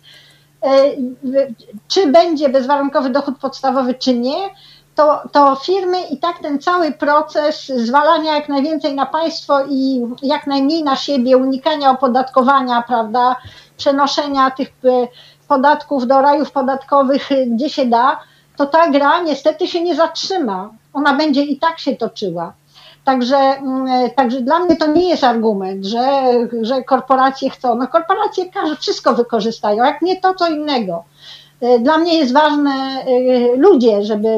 czy będzie bezwarunkowy dochód podstawowy, czy nie, to, to firmy i tak ten cały proces zwalania jak najwięcej na państwo i jak najmniej na siebie, unikania opodatkowania, prawda, przenoszenia tych podatków do rajów podatkowych, gdzie się da, to ta gra niestety się nie zatrzyma. Ona będzie i tak się toczyła. Także, także dla mnie to nie jest argument, że, że korporacje chcą. No korporacje wszystko wykorzystają, jak nie to, co innego. Dla mnie jest ważne ludzie, żeby,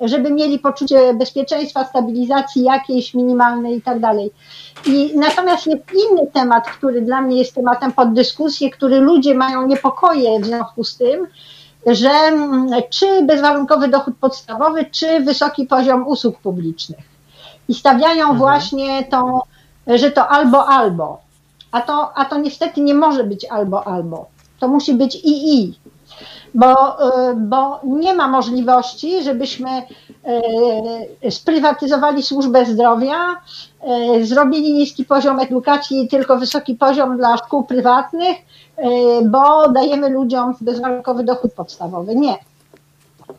żeby mieli poczucie bezpieczeństwa, stabilizacji jakiejś minimalnej i tak dalej. I natomiast jest inny temat, który dla mnie jest tematem pod dyskusję, który ludzie mają niepokoje w związku z tym, że czy bezwarunkowy dochód podstawowy, czy wysoki poziom usług publicznych. I stawiają mhm. właśnie to, że to albo albo. A to, a to niestety nie może być albo albo. To musi być i i. Bo, bo nie ma możliwości, żebyśmy sprywatyzowali służbę zdrowia, zrobili niski poziom edukacji i tylko wysoki poziom dla szkół prywatnych, bo dajemy ludziom bezwarunkowy dochód podstawowy. Nie.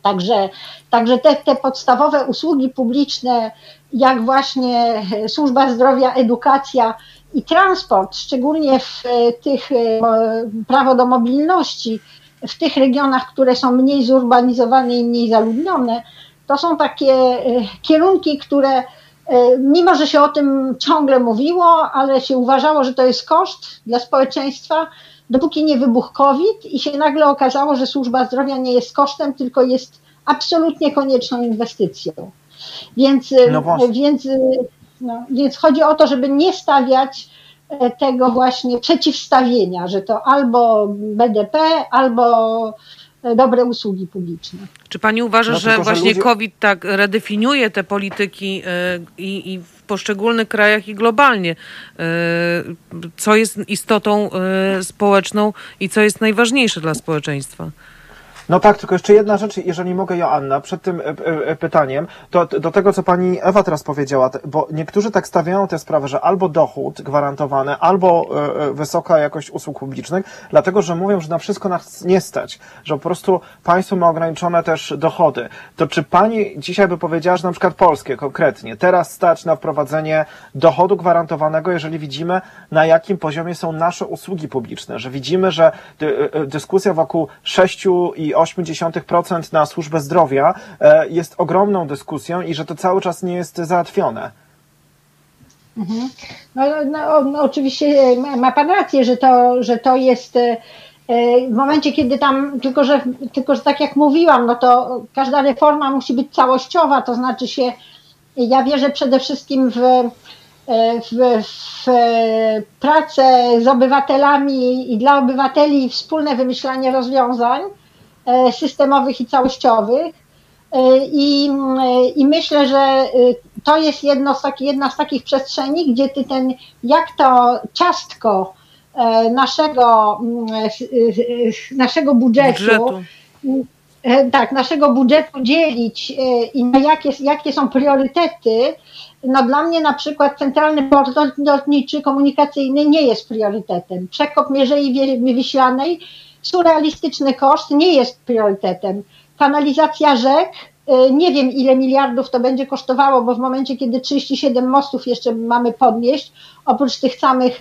Także, także te, te podstawowe usługi publiczne, jak właśnie służba zdrowia, edukacja i transport, szczególnie w tych prawo do mobilności, w tych regionach, które są mniej zurbanizowane i mniej zaludnione, to są takie kierunki, które mimo, że się o tym ciągle mówiło, ale się uważało, że to jest koszt dla społeczeństwa, dopóki nie wybuchł COVID i się nagle okazało, że służba zdrowia nie jest kosztem, tylko jest absolutnie konieczną inwestycją. Więc, no więc, no, więc chodzi o to, żeby nie stawiać tego właśnie przeciwstawienia, że to albo BDP, albo dobre usługi publiczne. Czy pani uważa, no, że tylko, właśnie że ludzie... COVID tak redefiniuje te polityki i, i w poszczególnych krajach i globalnie, co jest istotą społeczną i co jest najważniejsze dla społeczeństwa? No tak, tylko jeszcze jedna rzecz, jeżeli mogę, Joanna, przed tym e, e, pytaniem, to do tego, co pani Ewa teraz powiedziała, bo niektórzy tak stawiają tę sprawę, że albo dochód gwarantowany, albo e, wysoka jakość usług publicznych, dlatego, że mówią, że na wszystko nas nie stać, że po prostu państwo ma ograniczone też dochody. To czy pani dzisiaj by powiedziała, że na przykład polskie konkretnie, teraz stać na wprowadzenie dochodu gwarantowanego, jeżeli widzimy, na jakim poziomie są nasze usługi publiczne, że widzimy, że dyskusja wokół 6 i 0,8% na służbę zdrowia e, jest ogromną dyskusją i że to cały czas nie jest załatwione. Mhm. No, no, no, oczywiście ma Pan rację, że to, że to jest e, w momencie, kiedy tam, tylko że, tylko że tak jak mówiłam, no to każda reforma musi być całościowa, to znaczy się, ja wierzę przede wszystkim w, e, w, w pracę z obywatelami i dla obywateli wspólne wymyślanie rozwiązań, E, systemowych i całościowych. E, I, e, I myślę, że to jest jedno z taki, jedna z takich przestrzeni, gdzie ty ten, jak to ciastko naszego, naszego budżetu, budżetu. tak, naszego budżetu dzielić i na jakie, jakie są priorytety, no dla mnie na przykład centralny port lotniczy komunikacyjny nie jest priorytetem. Przekop Mierzei Wiślanej surrealistyczny koszt nie jest priorytetem. Kanalizacja rzek, y, nie wiem ile miliardów to będzie kosztowało, bo w momencie, kiedy 37 mostów jeszcze mamy podnieść, oprócz tych samych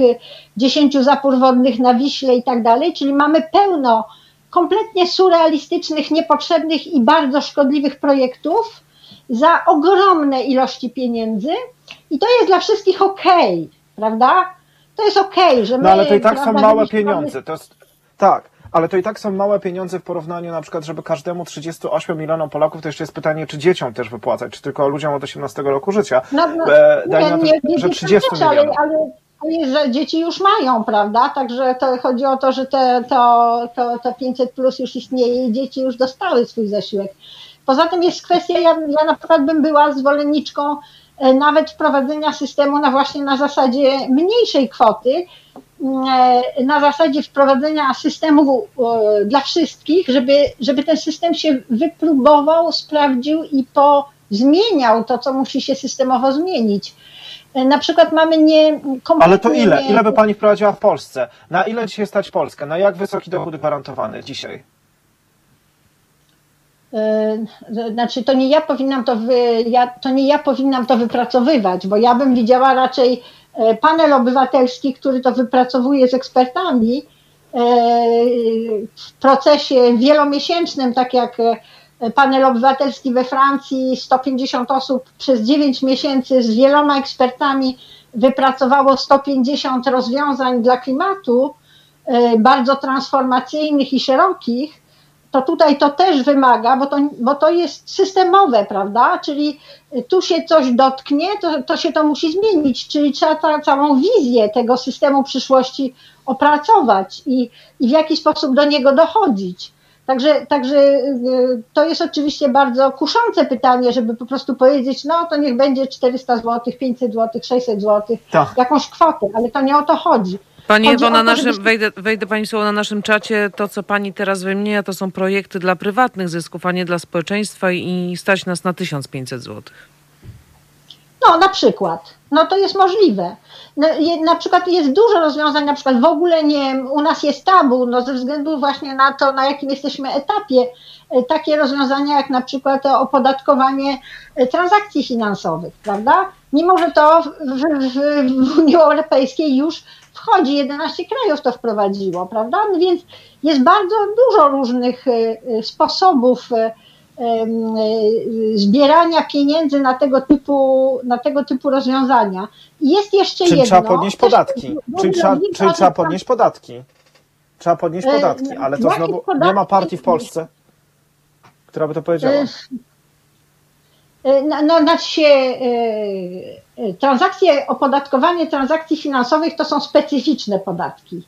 10 y, zapór wodnych na Wiśle i tak dalej, czyli mamy pełno kompletnie surrealistycznych, niepotrzebnych i bardzo szkodliwych projektów za ogromne ilości pieniędzy i to jest dla wszystkich ok, prawda? to jest okay, że my... No ale to i tak są małe pieniądze. To jest, tak, ale to i tak są małe pieniądze w porównaniu na przykład, żeby każdemu 38 milionom Polaków, to jeszcze jest pytanie, czy dzieciom też wypłacać, czy tylko ludziom od 18 roku życia. No, no, E, daj na to, że dzieci 30 też, ale, milionów. ale, ale że dzieci już mają, prawda? Także to chodzi o to, że te, to, to, to 500 plus już istnieje i dzieci już dostały swój zasiłek. Poza tym jest kwestia, ja, ja na przykład bym była zwolenniczką e, nawet wprowadzenia systemu na właśnie na zasadzie mniejszej kwoty, na zasadzie wprowadzenia systemu e, dla wszystkich, żeby, żeby ten system się wypróbował, sprawdził i pozmieniał to, co musi się systemowo zmienić. E, Na przykład mamy nie kompletnie Ale to ile? Ile by pani wprowadziła w Polsce? Na ile dzisiaj stać Polskę? Na jak wysoki dochód gwarantowany dzisiaj? E, Znaczy, to nie ja powinnam to, wy, ja, to nie ja powinnam to wypracowywać, bo ja bym widziała raczej e, panel obywatelski, który to wypracowuje z ekspertami e, w procesie wielomiesięcznym, tak jak e, panel obywatelski we Francji, 150 osób przez 9 miesięcy z wieloma ekspertami wypracowało 150 rozwiązań dla klimatu, e, bardzo transformacyjnych i szerokich to tutaj to też wymaga, bo to, bo to jest systemowe, prawda? Czyli tu się coś dotknie, to, to się to musi zmienić, czyli trzeba ta, całą wizję tego systemu przyszłości opracować i, i w jaki sposób do niego dochodzić. Także, także y, to jest oczywiście bardzo kuszące pytanie, żeby po prostu powiedzieć, no to niech będzie 400 zł, 500 zł, 600 zł, Tak. jakąś kwotę, ale to nie o to chodzi. Pani Chodzi Ewo, na to, naszym, wejdę, wejdę Pani słowo na naszym czacie. To, co Pani teraz wymienia, to są projekty dla prywatnych zysków, a nie dla społeczeństwa i stać nas na 1500 zł. No, na przykład. No to jest możliwe. No, je- Na przykład jest dużo rozwiązań, na przykład w ogóle nie, u nas jest tabu, no ze względu właśnie na to, na jakim jesteśmy etapie, e, takie rozwiązania jak na przykład to opodatkowanie e, transakcji finansowych, prawda? Mimo, że to w, w, w Unii Europejskiej już wchodzi, 11 krajów to wprowadziło, prawda? No więc jest bardzo dużo różnych e, e, sposobów e, zbierania pieniędzy na tego typu, na tego typu rozwiązania. I jest jeszcze Czyli jedno. trzeba podnieść podatki. Czyli trzeba, czyli trzeba podnieść podatki. Trzeba podnieść podatki, ale to znowu nie ma partii w Polsce, która by to powiedziała. No, no, znaczy się, transakcje, opodatkowanie transakcji finansowych to są specyficzne podatki.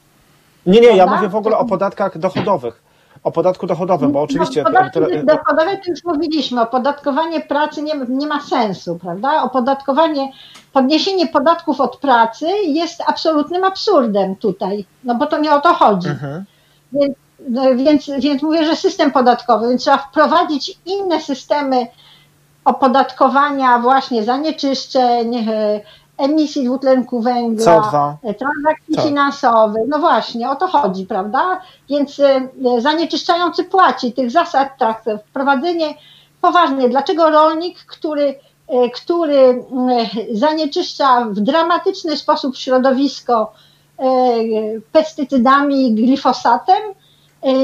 Nie, nie, ja mówię w ogóle o podatkach dochodowych. O podatku dochodowym, bo oczywiście. No, podatki dochodowe to już mówiliśmy, opodatkowanie pracy nie, nie ma sensu, prawda? Opodatkowanie, podniesienie podatków od pracy jest absolutnym absurdem tutaj, no bo to nie o to chodzi. Mhm. Więc, no, więc, więc mówię, że system podatkowy, więc trzeba wprowadzić inne systemy opodatkowania właśnie zanieczyszczeń, e, emisji dwutlenku węgla, CO2. e, transakcji Tak. finansowych. No właśnie, o to chodzi, prawda? Więc e, zanieczyszczający płaci, tych zasad, tak, wprowadzenie poważne. Dlaczego rolnik, który, który zanieczyszcza w dramatyczny sposób środowisko pestycydami i glifosatem,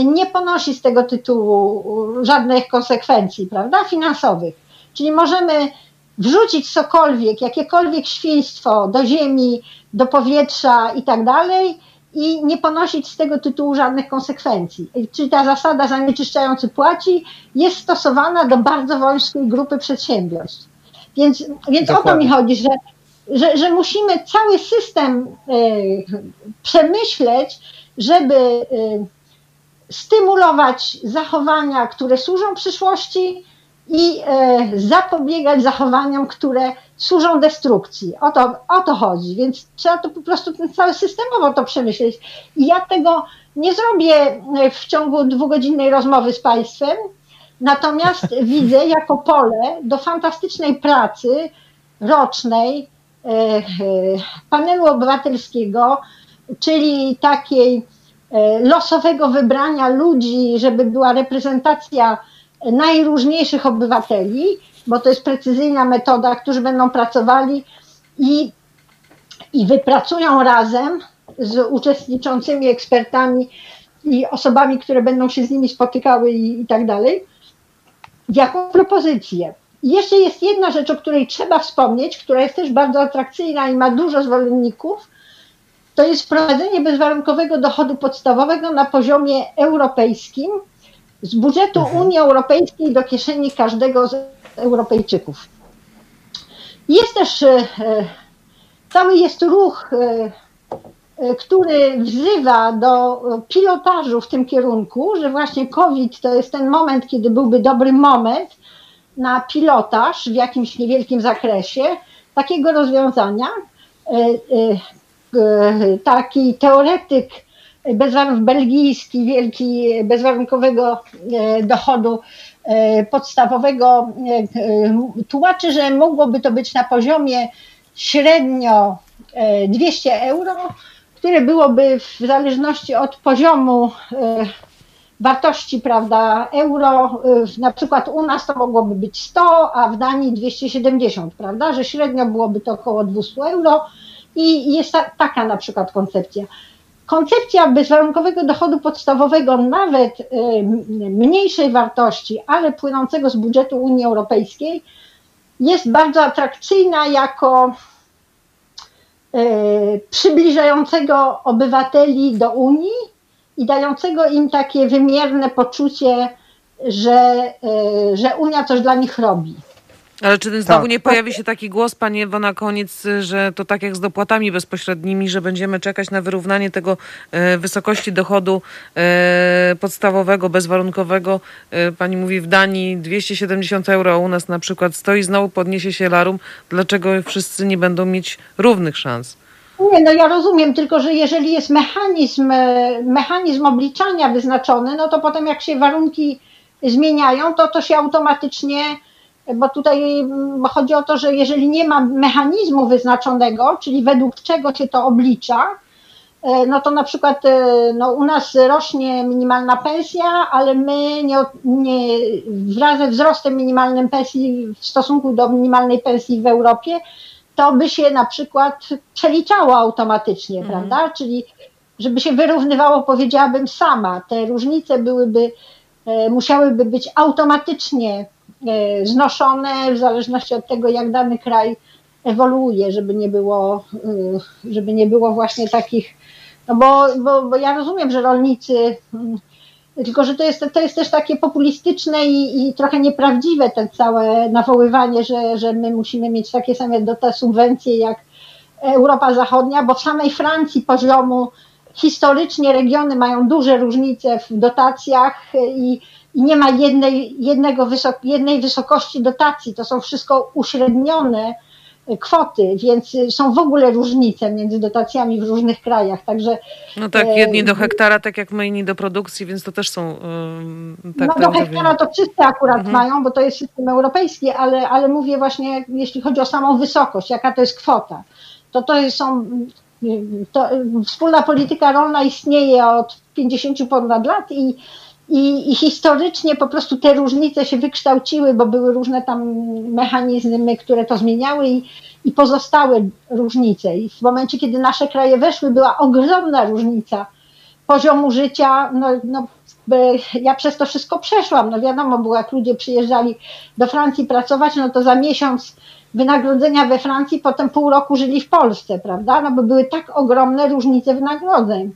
nie ponosi z tego tytułu żadnych konsekwencji, prawda, finansowych. Czyli możemy wrzucić cokolwiek, jakiekolwiek świństwo do ziemi, do powietrza i tak dalej i nie ponosić z tego tytułu żadnych konsekwencji. Czyli ta zasada zanieczyszczający płaci jest stosowana do bardzo wąskiej grupy przedsiębiorstw. Więc, więc o to mi chodzi, że, że, że musimy cały system e, przemyśleć, żeby e, stymulować zachowania, które służą przyszłości i e, zapobiegać zachowaniom, które służą destrukcji. O to, o to chodzi, więc trzeba to po prostu ten cały systemowo to przemyśleć. I ja tego nie zrobię e, w ciągu dwugodzinnej rozmowy z Państwem, natomiast [laughs] widzę jako pole do fantastycznej pracy rocznej e, panelu obywatelskiego, czyli takiej losowego wybrania ludzi, żeby była reprezentacja najróżniejszych obywateli, bo to jest precyzyjna metoda, którzy będą pracowali i, i wypracują razem z uczestniczącymi ekspertami i osobami, które będą się z nimi spotykały i, i tak dalej, jaką propozycję. I jeszcze jest jedna rzecz, o której trzeba wspomnieć, która jest też bardzo atrakcyjna i ma dużo zwolenników, to jest wprowadzenie bezwarunkowego dochodu podstawowego na poziomie europejskim z budżetu Mhm. Unii Europejskiej do kieszeni każdego z Europejczyków. Jest też e, e, cały jest ruch, e, który wzywa do pilotażu w tym kierunku, że właśnie COVID to jest ten moment, kiedy byłby dobry moment na pilotaż w jakimś niewielkim zakresie takiego rozwiązania. Taki teoretyk bezwarunkowy, belgijski, wielki, bezwarunkowego e, dochodu e, podstawowego e, tłumaczy, że mogłoby to być na poziomie średnio e, 200 euro, które byłoby w zależności od poziomu wartości, prawda, euro, na przykład u nas to mogłoby być 100, a w Danii 270, prawda, że średnio byłoby to około 200 euro i jest ta, taka na przykład koncepcja. Koncepcja bezwarunkowego dochodu podstawowego, nawet y, mniejszej wartości, ale płynącego z budżetu Unii Europejskiej, jest bardzo atrakcyjna jako y, przybliżającego obywateli do Unii i dającego im takie wymierne poczucie, że, e, że Unia coś dla nich robi. Ale czy znowu Tak. nie pojawi się taki głos, Panie Ewo, na koniec, że to tak jak z dopłatami bezpośrednimi, że będziemy czekać na wyrównanie tego e, wysokości dochodu e, podstawowego, bezwarunkowego. E, pani mówi w Danii 270 euro, a u nas na przykład stoi, znowu podniesie się larum. Dlaczego wszyscy nie będą mieć równych szans? Nie, no ja rozumiem, tylko że jeżeli jest mechanizm, e, mechanizm obliczania wyznaczony, no to potem jak się warunki zmieniają, to to się automatycznie, bo tutaj mm, chodzi o to, że jeżeli nie ma mechanizmu wyznaczonego, czyli według czego się to oblicza, e, no to na przykład e, no u nas rośnie minimalna pensja, ale my nie, nie wraz ze wzrostem minimalnej pensji w stosunku do minimalnej pensji w Europie, to by się na przykład przeliczało automatycznie, prawda? Czyli żeby się wyrównywało, powiedziałabym sama, te różnice byłyby, e, musiałyby być automatycznie znoszone w zależności od tego, jak dany kraj ewoluuje, żeby nie było, e, żeby nie było właśnie takich, no bo, bo, bo ja rozumiem, że rolnicy, mm, tylko że to jest, to jest też takie populistyczne i, i trochę nieprawdziwe te całe nawoływanie, że, że my musimy mieć takie same do te subwencje jak Europa Zachodnia, bo w samej Francji poziomu historycznie regiony mają duże różnice w dotacjach i, i nie ma jednej, jednego wysok, jednej wysokości dotacji. To są wszystko uśrednione kwoty, więc są w ogóle różnice między dotacjami w różnych krajach. Także No tak, e, jedni do hektara, tak jak my, inni do produkcji, więc to też są tak, no do hektara to wszyscy akurat Mhm. mają, bo to jest system europejski, ale, ale mówię właśnie, jeśli chodzi o samą wysokość, jaka to jest kwota, to to są, to wspólna polityka rolna istnieje od 50 ponad lat i, i, historycznie po prostu te różnice się wykształciły, bo były różne tam mechanizmy, które to zmieniały i, i pozostały różnice. I w momencie, kiedy nasze kraje weszły, była ogromna różnica poziomu życia, no, no, by- ja przez to wszystko przeszłam. No wiadomo było, jak ludzie przyjeżdżali do Francji pracować, no to za miesiąc wynagrodzenia we Francji, potem pół roku żyli w Polsce, prawda? No bo były tak ogromne różnice wynagrodzeń.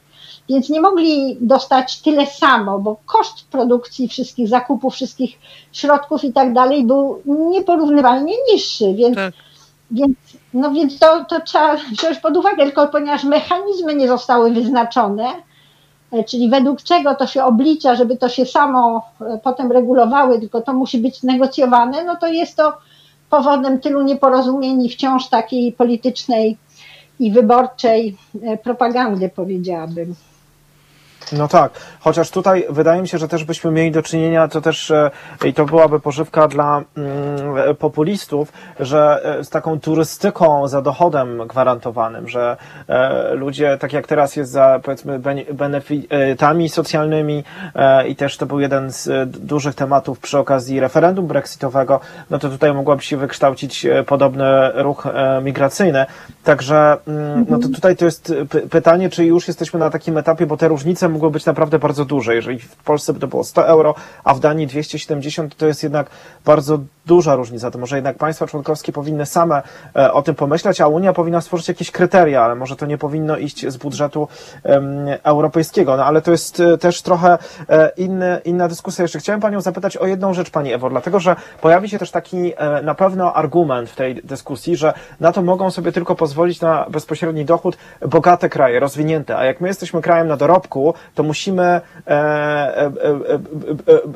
Więc nie mogli dostać tyle samo, bo koszt produkcji wszystkich zakupów, wszystkich środków i tak dalej był nieporównywalnie niższy, więc Tak. więc, no więc to, to trzeba wziąć pod uwagę, tylko ponieważ mechanizmy nie zostały wyznaczone, e, czyli według czego to się oblicza, żeby to się samo e, potem regulowały, tylko to musi być negocjowane, no to jest to powodem tylu nieporozumień i wciąż takiej politycznej i wyborczej e, propagandy, powiedziałabym. No tak, chociaż tutaj wydaje mi się, że też byśmy mieli do czynienia, to też e, i to byłaby pożywka dla mm, populistów, że e, z taką turystyką za dochodem gwarantowanym, że e, ludzie, tak jak teraz jest za powiedzmy bene- benefitami socjalnymi e, i też to był jeden z dużych tematów przy okazji referendum brexitowego, no to tutaj mogłaby się wykształcić podobny ruch e, migracyjny. Także mm, no to tutaj to jest py- pytanie, czy już jesteśmy na takim etapie, bo te różnice mogły być naprawdę bardzo duże. Jeżeli w Polsce by to było 100 euro, a w Danii 270, to jest jednak bardzo duża różnica. To może jednak państwa członkowskie powinny same e, o tym pomyśleć, a Unia powinna stworzyć jakieś kryteria, ale może to nie powinno iść z budżetu europejskiego. No ale to jest e, też trochę e, inny, inna dyskusja. Jeszcze chciałem Panią zapytać o jedną rzecz, Pani Ewo, dlatego że pojawi się też taki na pewno argument w tej dyskusji, że na to mogą sobie tylko pozwolić na bezpośredni dochód bogate kraje, rozwinięte, a jak my jesteśmy krajem na dorobku, to musimy e, e, e,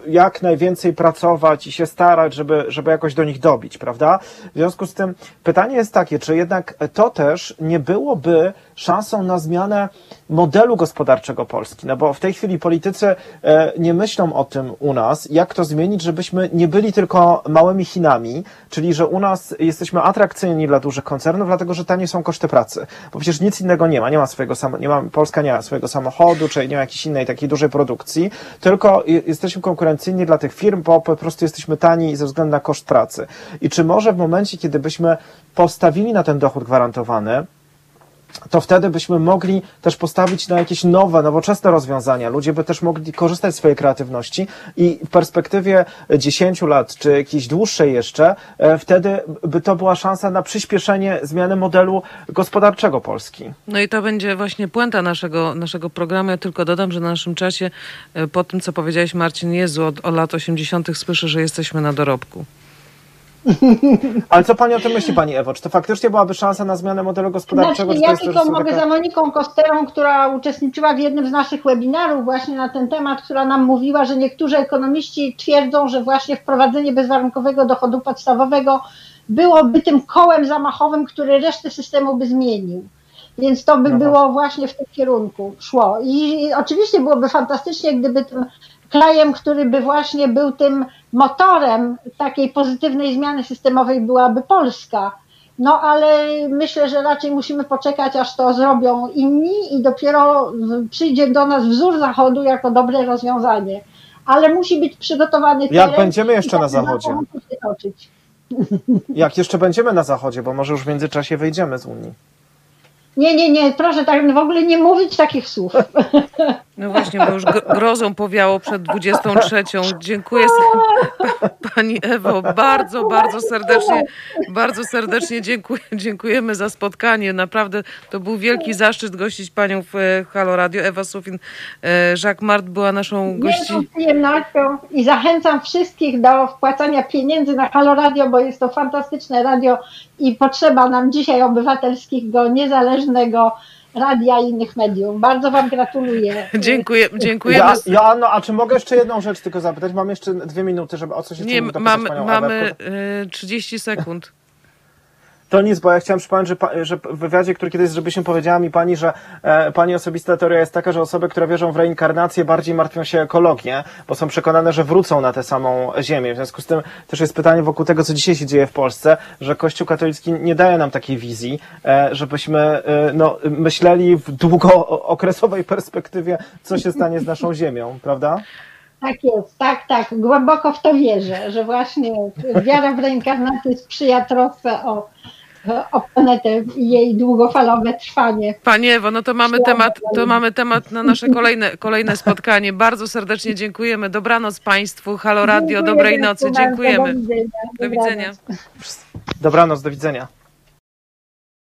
jak najwięcej pracować i się starać, żeby, żeby jakoś do nich dobić, prawda? W związku z tym pytanie jest takie, czy jednak to też nie byłoby szansą na zmianę modelu gospodarczego Polski, no bo w tej chwili politycy e, nie myślą o tym u nas, jak to zmienić, żebyśmy nie byli tylko małymi Chinami, czyli że u nas jesteśmy atrakcyjni dla dużych koncernów, dlatego że tanie są koszty pracy, bo przecież nic innego nie ma, nie ma swojego samo, nie ma, Polska nie ma swojego samochodu, czy nie ma jakiejś innej takiej dużej produkcji, tylko je- jesteśmy konkurencyjni dla tych firm, bo po prostu jesteśmy tani ze względu na koszt pracy. I czy może w momencie, kiedy byśmy postawili na ten dochód gwarantowany, to wtedy byśmy mogli też postawić na jakieś nowe, nowoczesne rozwiązania. Ludzie by też mogli korzystać z swojej kreatywności i w perspektywie 10 lat, czy jakiejś dłuższej jeszcze, e, wtedy by to była szansa na przyspieszenie zmiany modelu gospodarczego Polski. No i to będzie właśnie puenta naszego, naszego programu. Ja tylko dodam, że na naszym czasie, e, po tym co powiedziałeś Marcin Jezu, od, lat 80. słyszę, że jesteśmy na dorobku. [laughs] Ale co Pani o tym myśli, Pani Ewo? Czy to faktycznie byłaby szansa na zmianę modelu gospodarczego? Znaczy, ja tylko mogę taka- za Moniką Kosterą, która uczestniczyła w jednym z naszych webinarów właśnie na ten temat, która nam mówiła, że niektórzy ekonomiści twierdzą, że właśnie wprowadzenie bezwarunkowego dochodu podstawowego byłoby tym kołem zamachowym, który resztę systemu by zmienił. Więc to by No było właśnie w tym kierunku szło. I oczywiście byłoby fantastycznie, gdyby tym krajem, który by właśnie był tym motorem takiej pozytywnej zmiany systemowej byłaby Polska. No ale myślę, że raczej musimy poczekać, aż to zrobią inni i dopiero przyjdzie do nas wzór Zachodu jako dobre rozwiązanie. Ale musi być przygotowany Jak będziemy jeszcze i na Zachodzie? Jak jeszcze będziemy na Zachodzie, bo może już w międzyczasie wyjdziemy z Unii. Nie, nie, nie, proszę tak w ogóle nie mówić takich słów. [laughs] No właśnie, bo już gro- grozą powiało przed 23. Dziękuję Pani Ewo, bardzo, bardzo serdecznie, bardzo serdecznie dziękuję, dziękujemy za spotkanie. Naprawdę to był wielki zaszczyt gościć Panią w e, Halo Radio. Ewa Sufin, e, Jacques Mart była naszą gości. Wielką przyjemnością i zachęcam wszystkich do wpłacania pieniędzy na Halo Radio, bo jest to fantastyczne radio i potrzeba nam dzisiaj obywatelskiego, niezależnego radia i innych mediów. Bardzo Wam gratuluję. [laughs] Dziękuję, dziękujemy. Ja, Joanno, a czy mogę jeszcze jedną rzecz tylko zapytać? Mam jeszcze dwie minuty, żeby o coś jeszcze Nie, dopytać mamy, e, 30 sekund. To nic, bo ja chciałem przypomnieć, że, że w wywiadzie, który kiedyś żebyśmy powiedziała mi pani, że e, pani osobista teoria jest taka, że osoby, które wierzą w reinkarnację, bardziej martwią się ekologię, bo są przekonane, że wrócą na tę samą ziemię. W związku z tym też jest pytanie wokół tego, co dzisiaj się dzieje w Polsce, że Kościół katolicki nie daje nam takiej wizji, e, żebyśmy e, no, myśleli w długookresowej perspektywie, co się stanie z naszą ziemią, prawda? Tak jest, tak, tak. Głęboko w to wierzę, że właśnie wiara w reinkarnację sprzyja trosce o, o planetę i jej długofalowe trwanie. Panie Ewo, no to mamy temat, to mamy temat na nasze kolejne, kolejne spotkanie. Bardzo serdecznie dziękujemy. Dobranoc Państwu. Halo Radio, Dziękuję dobrej nocy. Dziękujemy. Do widzenia. Do widzenia. Dobranoc, do widzenia.